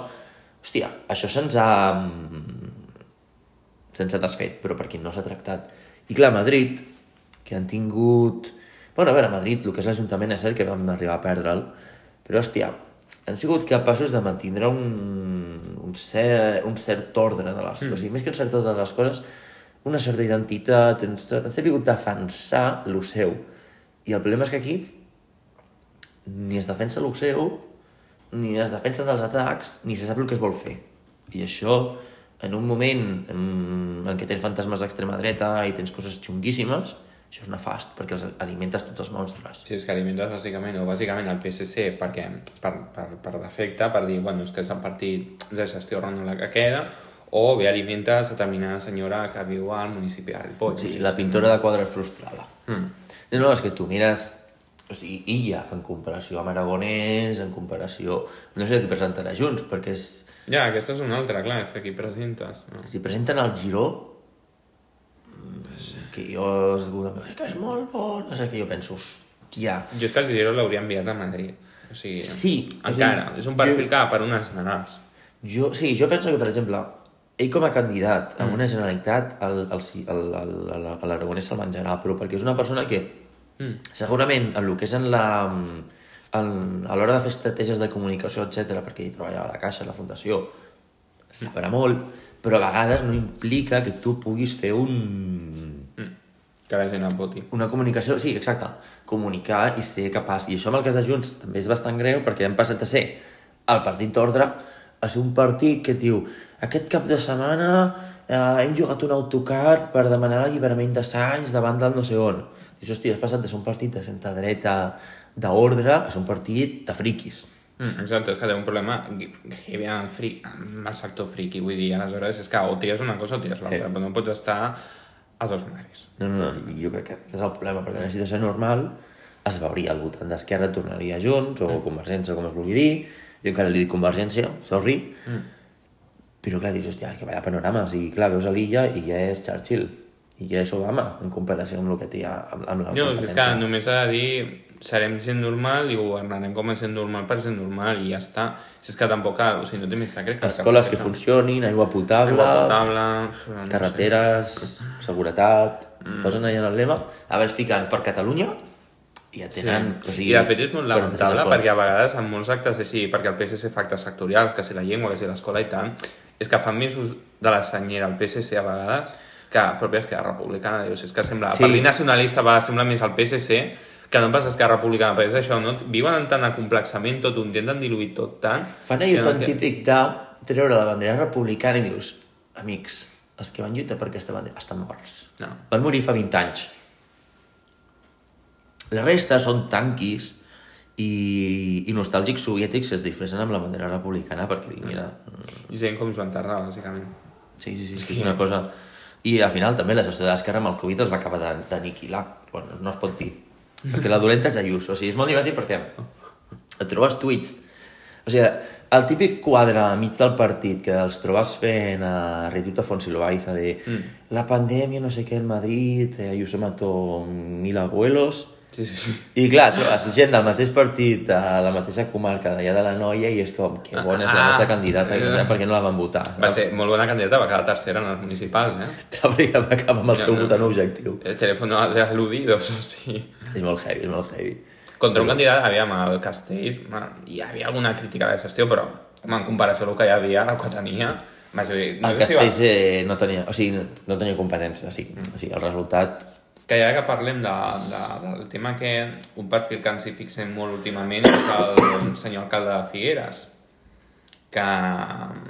Speaker 1: hòstia, això se'ns ha... mm, se'ns ha desfet, però perquè no s'ha tractat. I clar, Madrid, que han tingut... Bueno, a veure, a Madrid, el que és l'Ajuntament és cert que vam arribar a perdre'l, però, hòstia, han sigut capaços de mantindre un, un, cert, un cert ordre de les coses. Mm. O sigui, més que un cert ordre de les coses, una certa identitat, han, han sabut defensar el seu. I el problema és que aquí ni es defensa el seu, ni es defensa dels atacs, ni se sap el que es vol fer. I això, en un moment en, en què tens fantasmes d'extrema dreta i tens coses xunguíssimes, això és nefast, perquè els alimentes tots els monstres.
Speaker 2: Sí, és que alimentes bàsicament, o bàsicament el PSC perquè, per, per, per defecte, per dir, bueno, és que és el partit de gestió la que queda, o bé alimentes a determinada senyora que viu al municipi de Ripoll.
Speaker 1: Sí, la pintora de quadres frustrada.
Speaker 2: Mm.
Speaker 1: No, no, és que tu mires... O sigui, Illa, en comparació amb Aragonès, en comparació... No sé qui presentarà Junts, perquè és...
Speaker 2: Ja, aquesta és una altra, clar, és que aquí presentes. No?
Speaker 1: Si presenten el Giró, mm, que jo és, és que és molt bo, no sé què, jo penso, hòstia,
Speaker 2: Jo que el Giro l'hauria enviat a Madrid. O sigui,
Speaker 1: Sí, o
Speaker 2: encara.
Speaker 1: sigui,
Speaker 2: és un perfil
Speaker 1: jo-
Speaker 2: que va per unes generals.
Speaker 1: Jo, sí, jo penso que, per exemple, ell com a candidat
Speaker 2: Mm.
Speaker 1: a una generalitat, l'Aragonès se'l menjarà, però perquè és una persona que
Speaker 2: Mm.
Speaker 1: segurament en el que és en la... En, a l'hora de fer estratègies de comunicació, etc perquè ell treballa a la Caixa, a la Fundació, sabrà molt, però a vegades no implica que tu puguis fer un,
Speaker 2: Mm. Que la gent voti.
Speaker 1: una comunicació, sí, exacte, comunicar i ser capaç. I això amb el cas de Junts també és bastant greu perquè hem passat a ser el partit d'ordre a ser un partit que et diu aquest cap de setmana eh, hem jugat un autocar per demanar l'alliberament de Sainz davant del no sé on. Dius, hòstia, has passat de ser un partit de centre-dreta d'ordre a ser un partit de friquis.
Speaker 2: Mm, exacte, és que té un problema heavy amb fri, amb el sector friki, vull dir, aleshores és que o tires una cosa o tires l'altra,
Speaker 1: Sí.
Speaker 2: però no pots estar a dos mares.
Speaker 1: No, no, no, jo crec que és el problema, perquè en una situació normal es veuria al votant d'Esquerra tornaria Junts o Convergència, com es vulgui dir, jo encara li dic Convergència, sorry,
Speaker 2: Mm.
Speaker 1: però clar, dius, hòstia, que vaya panorama, o sigui, clar, veus a l'illa i ja és Churchill, i ja és Obama, en comparació amb el que té amb, amb la
Speaker 2: No, si és que només ha de dir serem gent normal i governarem com a gent normal per gent normal i ja està. Si és que tampoc, cal, o sigui, no té més secret que...
Speaker 1: Escoles que funcionin, aigua potable,
Speaker 2: Aigua potable... No sé.
Speaker 1: carreteres, seguretat, mm. posen allà en el lema, a veure, fiquen per Catalunya i ja tenen...
Speaker 2: Sí.
Speaker 1: O sigui,
Speaker 2: I de fet és molt
Speaker 1: 45
Speaker 2: lamentable perquè a vegades en molts actes així, perquè el PSC fa actes sectorials, que si la llengua, que si l'escola i tant, és que fa mesos de la senyera al PSC a vegades que pròpia Esquerra Republicana. Dius, és que sembla,
Speaker 1: Sí.
Speaker 2: Partit Nacionalista a vegades sembla més el PSC que no pas Esquerra Republicana, perquè és això, no? Viuen en tant acomplexament tot, ho intenten diluir tot tant...
Speaker 1: Fan allò
Speaker 2: no
Speaker 1: tan
Speaker 2: té-
Speaker 1: típic de treure la bandera republicana i dius, amics, els que van lluitar per aquesta bandera estan morts.
Speaker 2: No.
Speaker 1: Van morir fa 20 anys. La resta són tanquis i, i nostàlgics soviètics que es disfressen amb la bandera republicana perquè dic, mira,
Speaker 2: I gent com Joan Tardà, bàsicament.
Speaker 1: sí, sí, sí, és que és una cosa... I al final també la gestió de l'esquerra amb el Covid els va acabar d'aniquilar. Bueno, no es pot dir. Perquè la dolenta és Ayuso. O sigui, és molt divertit perquè et trobes tuits. O sigui, el típic quadre mig del partit que els trobes fent a Retuta Fonsilvaiza de
Speaker 2: Mm.
Speaker 1: la pandèmia, no sé què, en Madrid, eh, Ayuso mató mil abuelos...
Speaker 2: Sí, sí, sí.
Speaker 1: I clar, trobes gent del mateix partit, de la mateixa comarca d'allà de la Noia, i és com, que bona és la
Speaker 2: Ah,
Speaker 1: nostra candidata, no sé
Speaker 2: eh.
Speaker 1: per què no la van votar.
Speaker 2: Va ser molt bona candidata, va quedar tercera en els municipals, eh?
Speaker 1: Clar, perquè va acabar amb el seu
Speaker 2: No, no.
Speaker 1: votant objectiu.
Speaker 2: El telèfon de aludidos, o sigui...
Speaker 1: És molt heavy, és molt heavy.
Speaker 2: Contra un candidat, aviam, el Castells, bueno, hi havia alguna crítica a la gestió, però home, en comparació amb el que hi havia, la que tenia... Vaja, no
Speaker 1: El
Speaker 2: sé si va-
Speaker 1: Castells eh, no tenia, o sigui, no tenia competència, sí. O sigui, el resultat...
Speaker 2: Que ja que parlem de, de, del tema que un perfil que ens hi fixem molt últimament és el senyor alcalde de Figueres, que,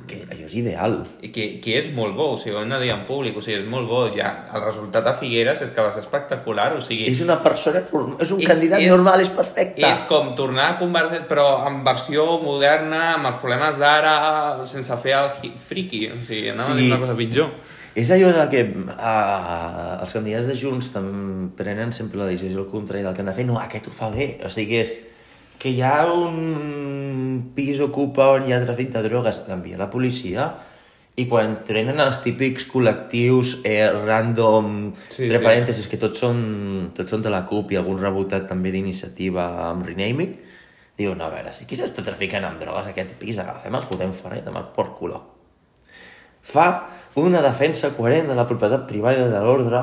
Speaker 1: Que allò és ideal.
Speaker 2: i que, que és molt bo, o sigui, ho hem de dir en públic, o sigui, és molt bo, ja, el resultat a Figueres és que va ser espectacular, o sigui...
Speaker 1: És una persona, és un
Speaker 2: És-
Speaker 1: candidat
Speaker 2: és-
Speaker 1: normal, és perfecte.
Speaker 2: És com tornar a convertir, però en versió moderna, amb els problemes d'ara, sense fer el hi- friki, o sigui, anava
Speaker 1: Sí.
Speaker 2: dir una cosa pitjor.
Speaker 1: És allò de que uh, els candidats de Junts també prenen sempre la decisió al contrari del que han de fer. No, aquest ho fa bé. O sigui, és que hi ha un pis ocupa on hi ha tràfic de drogues, l'envia la policia i quan trenen els típics col·lectius eh, random,
Speaker 2: Sí,
Speaker 1: entre
Speaker 2: sí.
Speaker 1: parèntesis, que tots són, tots són de la CUP i algun rebotat també d'iniciativa amb Renaming, diuen, no, a veure, si qui s'està traficant amb drogues a aquest pis, agafem, els fotem fora i demà por culo fa una defensa coherent de la propietat privada de l'ordre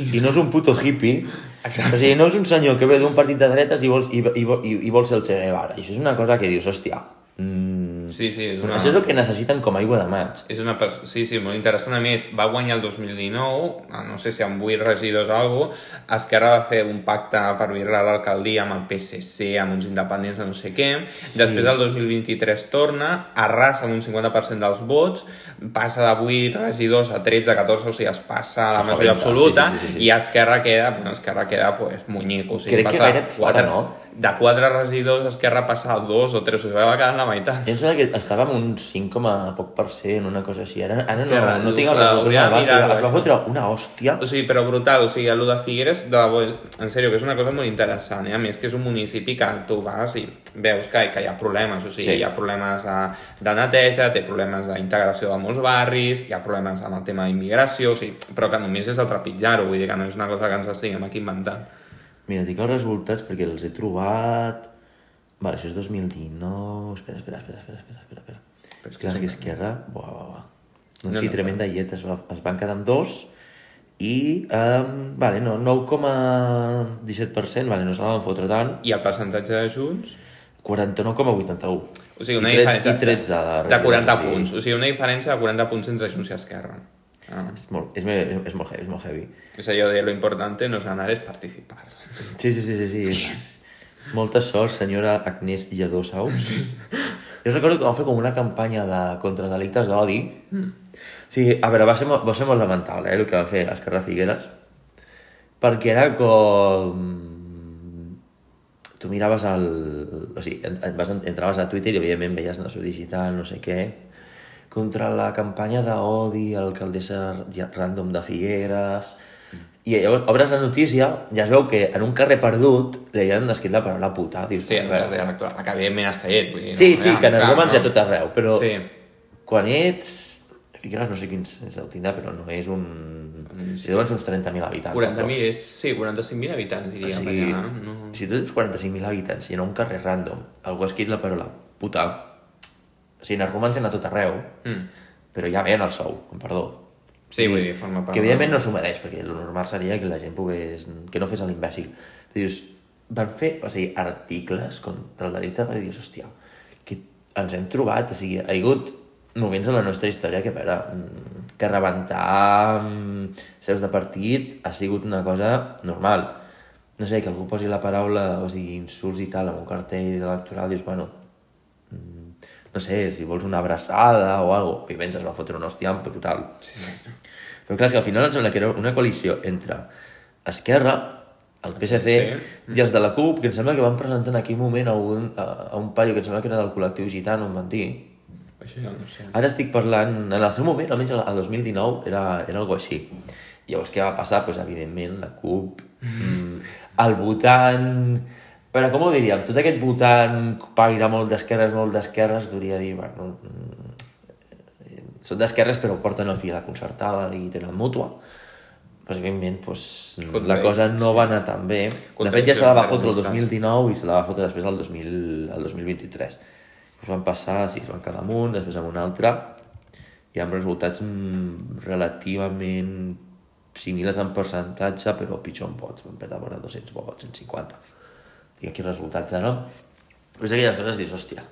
Speaker 1: i no és un puto hippie.
Speaker 2: Exacte.
Speaker 1: O sigui, no és un senyor que ve d'un partit de dretes i vol, i, i, i, i vol ser el Che Guevara. I això és una cosa que dius, hòstia, mm,
Speaker 2: Sí, sí, és una...
Speaker 1: això és el que necessiten com aigua de maig.
Speaker 2: És una pers- sí, sí, molt interessant. A més, va guanyar el 2019, ah, no sé si amb 8 regidors o alguna cosa, Esquerra va fer un pacte per birrar l'alcaldia amb el PSC, amb uns independents de no sé què.
Speaker 1: Sí.
Speaker 2: Després, el 2023 torna, arrasa amb un 50% dels vots, passa de 8 regidors a 13, a 14, o sigui, es passa a la majoria absoluta,
Speaker 1: sí, sí, sí, sí.
Speaker 2: i Esquerra queda, bueno, Esquerra queda, pues, muñeco. O sigui,
Speaker 1: Crec que
Speaker 2: passa
Speaker 1: gaire fora, no?
Speaker 2: De 4 regidors, Esquerra passa a 2 o 3, o sigui, va quedar en la meitat.
Speaker 1: I em sembla que estava amb un 5, coma poc per cent, una cosa així. Ara, ara
Speaker 2: És que
Speaker 1: no, no tinc el però es va fotre una hòstia.
Speaker 2: O sigui, però brutal, o sigui, el de Figueres, de debò, en sèrio, que és una cosa molt interessant, eh? a més que és un municipi que tu vas i veus que, que hi ha problemes, o sigui,
Speaker 1: Sí.
Speaker 2: sí. hi ha problemes de, de neteja, té problemes d'integració de molts barris, hi ha problemes amb el tema d'immigració, o sigui, però que només és el trepitjar-ho, vull dir que no és una cosa que ens estiguem aquí inventant.
Speaker 1: Mira, dic els resultats perquè els he trobat... Vale, això és 2019... Espera, espera, espera, espera, espera, espera. espera.
Speaker 2: Però és
Speaker 1: És
Speaker 2: que
Speaker 1: que
Speaker 2: és-
Speaker 1: Esquerra... Buah, buah, buah. No,
Speaker 2: No,
Speaker 1: sí,
Speaker 2: no,
Speaker 1: tremenda llet. Es, va, es van quedar amb dos i... Um, vale, no, 9,17%, vale, no se la van fotre tant.
Speaker 2: I el percentatge de Junts,
Speaker 1: 49,81.
Speaker 2: o sigui, una
Speaker 1: I 13,
Speaker 2: diferència
Speaker 1: I 13 de,
Speaker 2: de 40
Speaker 1: sí.
Speaker 2: punts, o sigui, una diferència de 40 punts entre Junts i Esquerra. Ah.
Speaker 1: És molt, és, me- és, molt heavy, és molt heavy.
Speaker 2: És allò de lo importante no és ganar, és participar.
Speaker 1: Sí, sí, sí, sí. sí. És... Molta sort, senyora Agnès Lledó Saus. Jo recordo que vam fer com una campanya de, contra delictes d'odi. Mm. Sí, a veure, va ser, va ser molt lamentable, eh, el que va fer Esquerra Figueres. Perquè era com... Tu miraves el... O sigui, vas, entraves a Twitter i evidentment veies Nació Digital, no sé què, contra la campanya d'odi a l'alcaldessa random de Figueres... I llavors obres la notícia i es veu que en un carrer perdut li han escrit la paraula puta. Dius,
Speaker 2: Sí, l'actual, que evidentment està llet. Vull dir,
Speaker 1: Sí,
Speaker 2: no,
Speaker 1: sí,
Speaker 2: ja,
Speaker 1: que en arguments
Speaker 2: no?
Speaker 1: tot arreu, però
Speaker 2: Sí.
Speaker 1: quan ets... Figueres no sé quins ens deu tindre, però no és un... Si deuen ser uns 30.000 habitants.
Speaker 2: 40.000
Speaker 1: aprox.
Speaker 2: és... Sí, 45.000 habitants,
Speaker 1: O
Speaker 2: diria.
Speaker 1: sigui,
Speaker 2: allà, no?
Speaker 1: si tu tens 45.000 habitants i en un carrer random algú ha escrit la paraula puta, o sigui, en arguments a tot arreu,
Speaker 2: Mm.
Speaker 1: però ja ve en el sou, perdó.
Speaker 2: Sí, vull dir, forma part...
Speaker 1: Que evidentment no s'ho mereix, perquè el normal seria que la gent pogués... que no fes l'imbècil. Dius, van fer, o sigui, articles contra el delicte de dius, hòstia, que ens hem trobat, o sigui, ha hagut moments en la nostra història que, a veure, mm, que rebentar mm, seus de partit ha sigut una cosa normal. No sé, que algú posi la paraula, o sigui, insults i tal, en un cartell electoral, dius, bueno, mm, no sé, si vols una abraçada o alguna cosa, òbviament es va fotre un hòstia brutal. Sí, sí. Però clar, que al final em sembla que era una coalició entre Esquerra, el PSC
Speaker 2: Sí.
Speaker 1: i els de la CUP, que em sembla que van presentar en aquell moment a un, a, a un paio que em sembla que era del col·lectiu gitano, em van dir.
Speaker 2: Això ja no sé.
Speaker 1: Ara estic parlant, en el seu moment, almenys el 2019, era, era algo així. Llavors, què va passar? Pues, evidentment, la CUP, mm, el votant... Però com ho diríem? Tot aquest votant paira molt d'esquerres, molt d'esquerres, duria dir, bueno, mm, són d'esquerres però porten el fil a la concertada i tenen mútua. Pues, evidentment, pues, la
Speaker 2: Contra
Speaker 1: cosa
Speaker 2: ells,
Speaker 1: no
Speaker 2: sí.
Speaker 1: va anar tan bé. De
Speaker 2: Contra
Speaker 1: fet, ja se la va fotre el
Speaker 2: distància.
Speaker 1: 2019 i se la va fotre després el, 2000, el 2023. Es van passar, sí, es van quedar amunt, després amb un altre, i amb resultats mm, relativament similars en percentatge, però pitjor en vots. Van perdre vora 200 vots, 150. Tinc aquí resultats ara. És d'aquelles coses que dius, hòstia.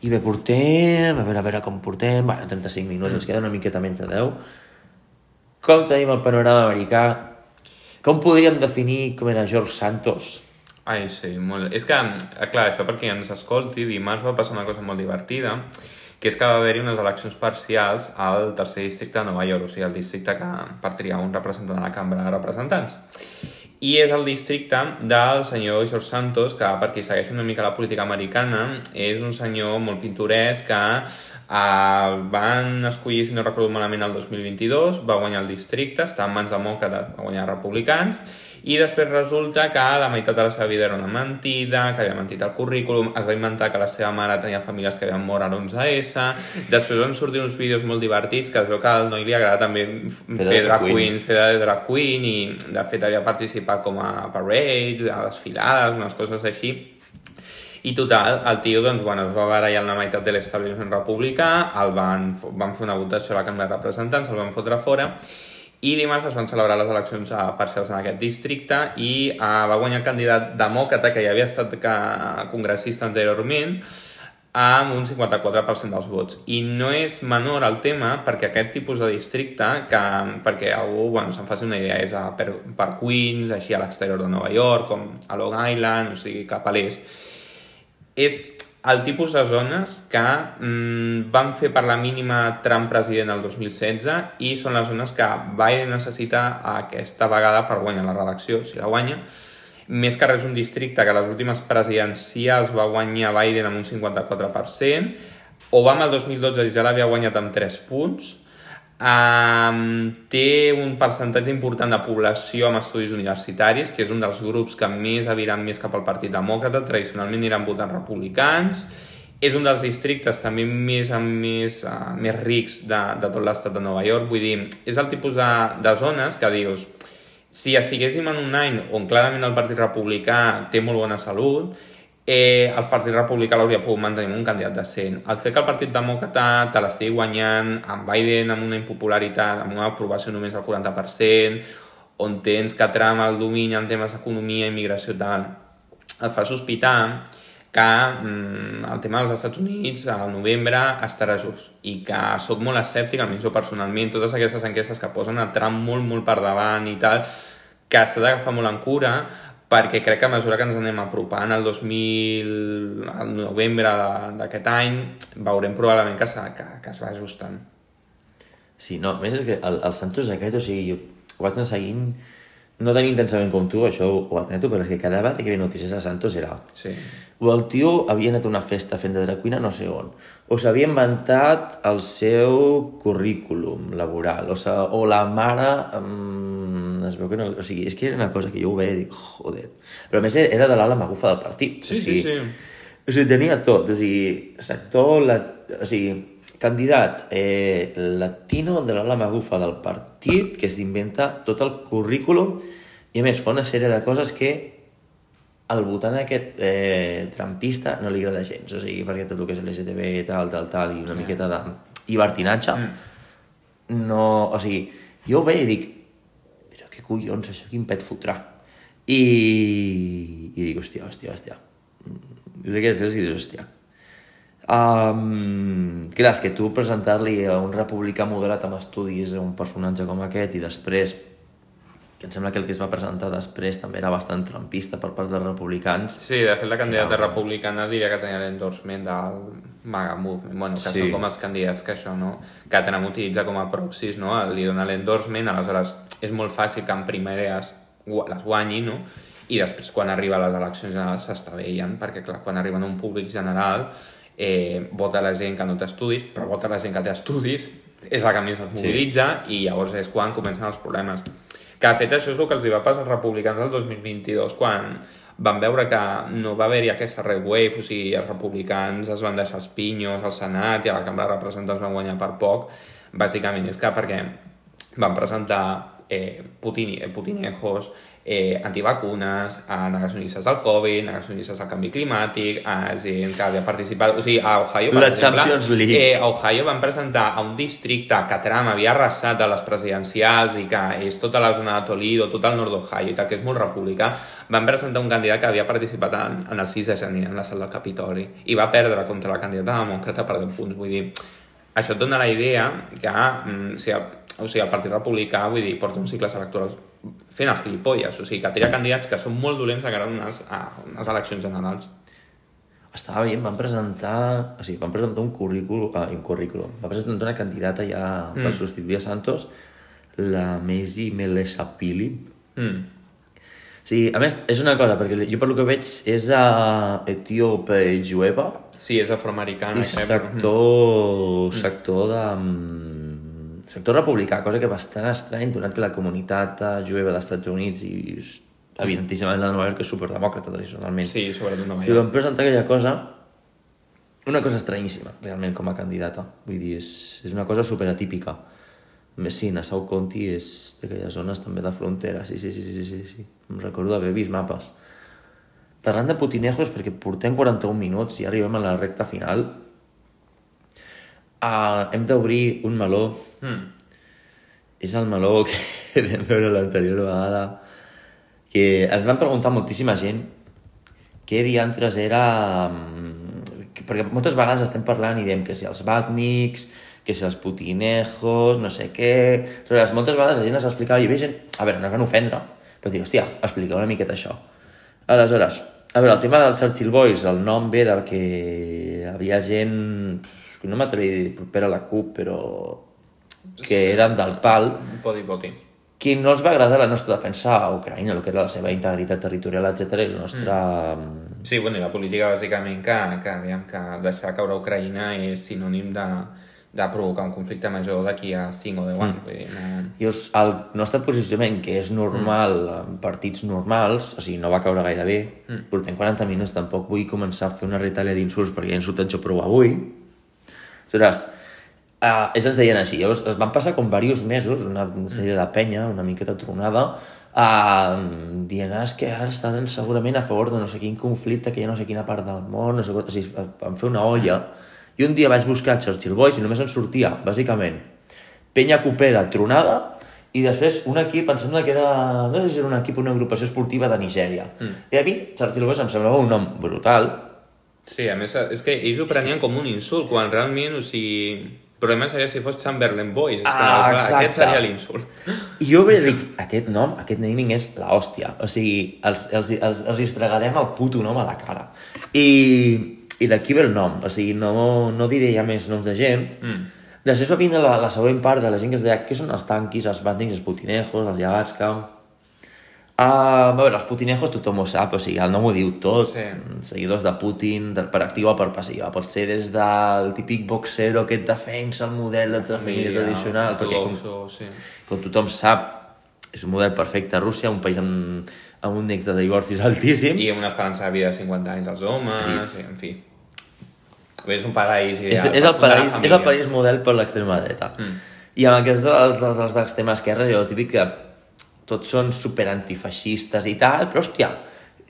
Speaker 1: I bé, portem, a veure, a veure com portem, bueno, 35 minuts, ens queda una miqueta menys de 10. Com tenim el panorama americà? Com podríem definir com era George Santos?
Speaker 2: Ai, sí, molt... És que, eh, clar, això perquè ens escolti, dimarts va passar una cosa molt divertida, que és que va haver-hi unes eleccions parcials al tercer districte de Nova York, o sigui, el districte que per triar un representant a la Cambra de Representants. I és el districte del senyor George Santos, que per qui segueix una mica la política americana, és un senyor molt pintoresc que eh, van escollir, si no recordo malament, el 2022, va guanyar el districte, està en mans demòcrates, va guanyar republicans, i després resulta que la meitat de la seva vida era una mentida, que havia mentit el currículum, es va inventar que la seva mare tenia famílies que havien mort a l'11S, després van sortir uns vídeos molt divertits que es veu que al noi li agrada també fer, fer
Speaker 1: drag queen.
Speaker 2: queens, fer de drag queen i de fet havia participat com a parades, a desfilades, unes coses així. I total, el tio doncs, bueno, es va barallar la meitat de l'establishment republicà, el van, van fer una votació a la Cambra de Representants, el van fotre fora, i dimarts es van celebrar les eleccions eh, parcials en aquest districte i eh, va guanyar el candidat demòcrata que ja havia estat que, congressista anteriorment amb un 54% dels vots. I no és menor el tema perquè aquest tipus de districte, que, perquè algú bueno, se'n faci una idea, és a, per, per Queens, així a l'exterior de Nova York, com a Long Island, o sigui, cap a l'est, és el tipus de zones que mm, van fer per la mínima Trump president el 2016 i són les zones que Biden necessita aquesta vegada per guanyar la reelecció, si la guanya. Més que res un districte que les últimes presidencials va guanyar Biden amb un 54%, Obama el 2012 ja l'havia guanyat amb 3 punts, Um, té un percentatge important de població amb estudis universitaris, que és un dels grups que més aviran més cap al Partit Demòcrata, tradicionalment aniran votant republicans, és un dels districtes també més, més, uh, més rics de, de tot l'estat de Nova York, vull dir, és el tipus de, de zones que dius, si estiguéssim en un any on clarament el Partit Republicà té molt bona salut, eh, el Partit Republicà l'hauria pogut mantenir un candidat decent. El fet que el Partit Demòcrata te l'estigui guanyant amb Biden amb una impopularitat, amb una aprovació només del 40%, on tens que Trump el domini en temes d'economia, immigració i tal, et fa sospitar que mm, el tema dels Estats Units al novembre estarà just i que sóc molt escèptic, almenys jo personalment, totes aquestes enquestes que posen a Trump molt, molt per davant i tal, que s'ha d'agafar molt en cura perquè crec que a mesura que ens anem apropant al 2000, al novembre d'aquest any, veurem probablement que, que, que es va ajustant.
Speaker 1: Sí, no, a més és que el, el Santos aquest, o sigui, ho vaig anar seguint, no tan intensament com tu, això ho admeto, però és que cada vegada que havia notícies de Santos era...
Speaker 2: Sí.
Speaker 1: O el tio havia anat a una festa fent de drag queen a no sé on, o s'havia inventat el seu currículum laboral, o, sa, o la mare... Um, es veu que no... O sigui, és que era una cosa que jo ho veia i dic, joder. Però a més era de l'ala magufa del partit.
Speaker 2: Sí,
Speaker 1: o sigui,
Speaker 2: sí, sí.
Speaker 1: O sigui, tenia tot, o sigui, sector, la, o sigui, candidat eh, latino de l'ala magufa del partit que s'inventa tot el currículum i a més fa una sèrie de coses que al votant aquest eh, trampista no li agrada gens, o sigui, perquè tot el que és LGTB, tal, tal, tal, i una miqueta de llibertinatge,
Speaker 2: Mm.
Speaker 1: no... O sigui, jo ho veia i dic, però què collons, això quin pet fotrà? I, i dic, hòstia, hòstia, hòstia. És d'aquelles coses que dius, hòstia. Um, clar, és que tu presentar-li a un republicà moderat amb estudis un personatge com aquest i després que em sembla que el que es va presentar després també era bastant trampista per part dels republicans.
Speaker 2: Sí, de fet la candidata republicana diria que tenia l'endorsement del MAGA Movement, bueno, que
Speaker 1: Sí.
Speaker 2: són com els candidats que això, no? Que Trump utilitza com a proxys, no? Li dona l'endorsement, aleshores és molt fàcil que en primeres les guanyi, no? I després quan arriba a les eleccions generals s'estavellen, perquè clar, quan arriben a un públic general eh, vota la gent que no té estudis, però vota la gent que té estudis, és la que més es
Speaker 1: Sí.
Speaker 2: mobilitza i llavors és quan comencen els problemes. Que de fet això és el que els hi va passar als republicans el 2022 quan van veure que no va haver-hi aquesta red wave, o sigui, els republicans es van deixar els pinyos al Senat i a la Cambra de Representants van guanyar per poc, bàsicament és que perquè van presentar eh, Putin, eh, putinejos, eh, antivacunes, a negacionistes del Covid, negacionistes del canvi climàtic, a gent que havia participat... O sigui, a Ohio, per
Speaker 1: La
Speaker 2: exemple,
Speaker 1: Champions League.
Speaker 2: Eh, a Ohio van presentar a un districte que Trump havia arrasat de les presidencials i que és tota la zona de Toledo, tot el nord d'Ohio i tal, que és molt republicà, van presentar un candidat que havia participat en, en el 6 de gener en la sala del Capitoli i va perdre contra la candidata demòcrata per 10 punts. Vull dir, això et dona la idea que mm, si el, o sigui, el Partit Republicà vull dir, porta uns cicles electorals fent els gilipolles, o sigui, que tria candidats que són molt dolents de cara a unes, a unes eleccions generals.
Speaker 1: Estava veient, van presentar... O sigui, van presentar un currículum... Ah, un currículum. Va presentar una candidata ja mm. per substituir a Santos, la Maisie Melesapili.
Speaker 2: Mm.
Speaker 1: Sí, a més, és una cosa, perquè jo per lo que veig és a etíope jueva
Speaker 2: Sí, és afroamericana.
Speaker 1: i sector, sector de... sector republicà, cosa que és bastant estrany, donat que la comunitat eh, jueva dels Estats Units i evidentíssimament la de Nova York és superdemòcrata tradicionalment.
Speaker 2: Sí, sobretot Nova
Speaker 1: Si
Speaker 2: York.
Speaker 1: van presentar aquella cosa, una cosa estranyíssima, realment, com a candidata. Vull dir, és, és una cosa superatípica. A més, sí, Nassau County és d'aquelles zones també de frontera. Sí, sí, sí, sí, sí, sí, sí. Em recordo d'haver vist mapes. Parlant de putinejos, perquè portem 41 minuts i arribem a la recta final, uh, hem d'obrir un meló.
Speaker 2: Mm.
Speaker 1: És el meló que vam veure l'anterior vegada, que ens van preguntar moltíssima gent què diantres era... mm, Perquè moltes vegades estem parlant i diem que si els batniks, que si els putinejos, no sé què... Aleshores, moltes vegades la gent ens explicava i ve gent... A veure, no es van ofendre, però dir, hòstia, expliqueu una miqueta això. Aleshores, a veure, el tema del Churchill Boys, el nom ve del que havia gent... que No m'atrevi a dir proper a la CUP, però que eren del pal,
Speaker 2: Podi, podi.
Speaker 1: que no els va agradar la nostra defensa a Ucraïna, el que era la seva integritat territorial, etc i la nostra... Mm.
Speaker 2: Sí, bueno, i la política bàsicament que, que, aviam, que deixar caure Ucraïna és sinònim de, de provocar un conflicte major d'aquí a 5 o 10 anys. Vull dir, no...
Speaker 1: I els, el nostre posicionament, que és normal en partits normals, o sigui, no va caure gaire bé, mm. portem 40 minuts, tampoc vull començar a fer una retàlia d'insults perquè ja he insultat jo prou avui. Aleshores, uh, ells ens deien així, llavors es van passar com diversos mesos, una sèrie de penya, una miqueta tronada, uh, dient, ah, és que ara estan segurament a favor de no sé quin conflicte, que hi ha no sé quina part del món, no sé o sigui, van fer una olla, i un dia vaig buscar Churchill Boys i només en sortia, bàsicament, penya copera tronada, i després un equip, em sembla que era, no sé si era un equip o una agrupació esportiva de Nigèria. Mm. I a mi, Churchill Boys em semblava un nom brutal,
Speaker 2: Sí, a més, és que ells ho prenien com un insult, quan realment, o sigui... El problema seria si fos Chamberlain Boys, és que,
Speaker 1: Ah,
Speaker 2: clar, aquest
Speaker 1: exacte.
Speaker 2: seria l'insult.
Speaker 1: I jo vaig dir, aquest nom, aquest naming és la hòstia. O sigui, els, els, els, els estregarem el puto nom a la cara. I, i d'aquí ve el nom. O sigui, no, no diré ja més noms de gent.
Speaker 2: Mm.
Speaker 1: Després va vindre la, la següent part de la gent que es deia què són els tanquis, els bandings, els putinejos, els llavatska... Uh, a veure, els putinejos tothom ho sap, o sigui, el nom ho diu tot.
Speaker 2: Sí.
Speaker 1: Seguidors de Putin, de, per activa o per passiva. Pot ser des del típic boxero que et defensa el model de família tradicional, perquè com,
Speaker 2: sí.
Speaker 1: com tothom sap, és un model perfecte. Rússia, un país amb, amb un índex de divorcis altíssim.
Speaker 2: I una esperança de vida de 50 anys als homes,
Speaker 1: Sí.
Speaker 2: sí. en fi. És un paraís ideal.
Speaker 1: és, és, el
Speaker 2: la
Speaker 1: país, és el país model per l'extrema dreta.
Speaker 2: Mm.
Speaker 1: I amb aquest dels, dels, dels d'extrema esquerra, jo el típic que tots són superantifeixistes i tal, però hòstia,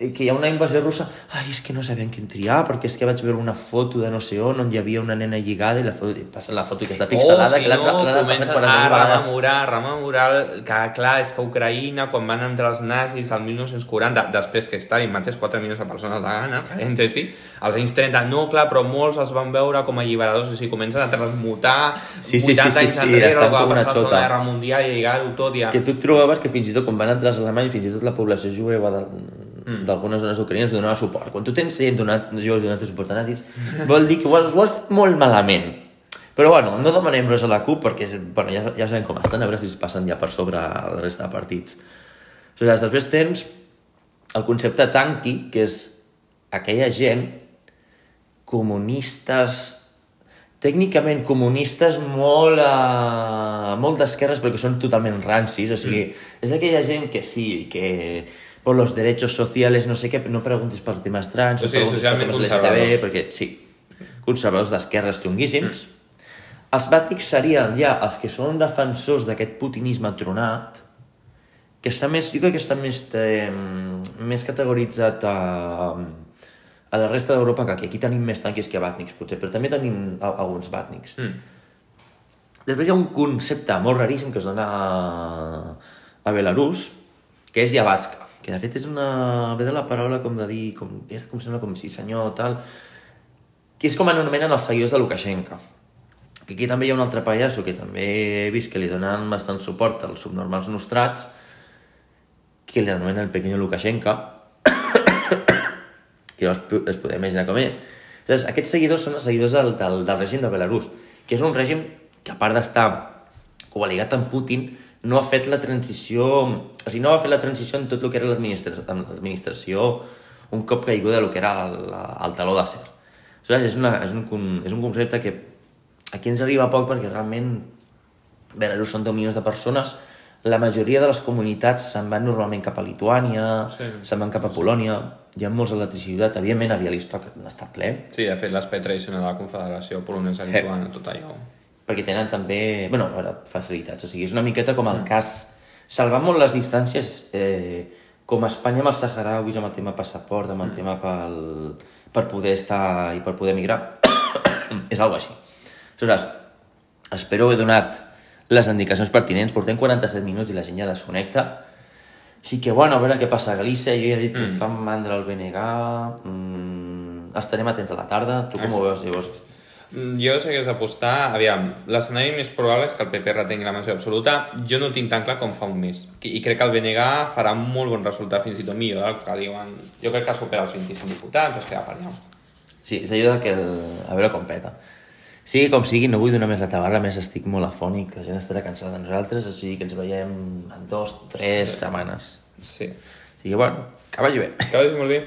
Speaker 1: que hi ha una invasió russa, ai, és que no sabien quin triar, perquè és que vaig veure una foto de no sé on, on hi havia una nena lligada i la foto, passa la foto que està pixelada,
Speaker 2: oh, si
Speaker 1: que l'ha
Speaker 2: no,
Speaker 1: l'ha passat 40
Speaker 2: a rememorar, rememorar, que clar, és que Ucraïna, quan van entrar els nazis al 1940, després que Stalin matés 4 milions de persones de gana, parèntesi, als anys 30, no, clar, però molts els van veure com a alliberadors, o sigui, comencen a transmutar
Speaker 1: Sí, sí,
Speaker 2: 80
Speaker 1: sí, sí,
Speaker 2: anys
Speaker 1: sí,
Speaker 2: enrere,
Speaker 1: estan
Speaker 2: el que va passar a la. Segona Guerra Mundial i lligar-ho tot i a...
Speaker 1: que tu trobaves que fins i tot quan van entrar els alemanys, fins i tot la població jueva de-
Speaker 2: Mm.
Speaker 1: d'algunes zones ucraïnes donava suport. Quan tu tens gent donat, jueus donant suport a nazis, vol dir que ho has, ho has fet molt malament. Però bueno, no demanem res a la CUP perquè bueno, ja, ja sabem com estan, a veure si es passen ja per sobre la resta de partits. Aleshores, després tens el concepte tanqui, que és aquella gent comunistes tècnicament comunistes molt, uh, molt d'esquerres perquè són totalment rancis, o sigui, mm. és d'aquella gent que sí, que por los derechos sociales, no sé què, no preguntis per temes trans,
Speaker 2: O sigui,
Speaker 1: no preguntis temes LGTB, perquè sí, conservadors d'esquerres xunguíssims. Mm. Els bàtics serien ja els que són defensors d'aquest putinisme tronat, que està més, jo crec que està més, eh, més categoritzat a, a la resta d'Europa que aquí. Aquí tenim més tanquis que bàtnics, potser, però també tenim a, alguns bàtnics.
Speaker 2: Mm.
Speaker 1: Després hi ha un concepte molt raríssim que es dona a, a Belarus, que és Yavatska, que de fet és una... ve de la paraula com de dir... Com, era com sembla com si senyor tal... que és com anomenen els seguidors de Lukashenko. Que aquí també hi ha un altre pallasso que també he vist que li donen bastant suport als subnormals nostrats, que li anomenen el pequeño Lukashenko, que ja es, podeu imaginar com és. Llavors, aquests seguidors són els seguidors del, del, del règim de Belarus, que és un règim que a part d'estar coaligat amb Putin, no ha fet la transició... O sigui, no va fer la transició en tot el que era l'administració un cop caiguda del que era el, el taló d'acer. Aleshores, és, una, és, un, és un concepte que aquí ens arriba poc perquè realment Belarus són 10 milions de persones, la majoria de les comunitats se'n van normalment cap a Lituània,
Speaker 2: Sí.
Speaker 1: se'n van cap a Polònia, hi ha molts ciutat, evidentment a Bialystok està ple,
Speaker 2: Sí, de fet, l'espai tradicional de la Confederació Polonesa Lituana, tot allò.
Speaker 1: Perquè tenen també, bueno, a facilitats, o sigui, és una miqueta com el cas, salvant molt les distàncies, eh, com Espanya amb els saharauis, amb el tema passaport, amb el tema pel, per poder estar i per poder migrar, és algo així. Aleshores, espero haver donat les indicacions pertinents, portem 47 minuts i la gent ja desconnecta, així que, bueno, a veure què passa a Galícia, jo ja he dit que mm. fan mandra el BNG, mm, estarem atents a la tarda, tu com
Speaker 2: Ah,
Speaker 1: ho veus, llavors?
Speaker 2: Jo segueix apostar, aviam, l'escenari més probable és que el PP retengui la majoria absoluta. Jo no ho tinc tan clar com fa un mes. I crec que el BNG farà un molt bon resultat, fins i tot millor del que diuen. Jo crec que supera els 25 diputats, es queda per allà.
Speaker 1: Sí, és allò que el... a veure com peta. Sigui com sigui, no vull donar més la tabarra, més estic molt afònic, la gent estarà cansada de nosaltres, o sigui que ens veiem en dos, tres setmanes.
Speaker 2: Sí.
Speaker 1: O sigui, bueno, que vagi bé.
Speaker 2: Que vagi molt bé.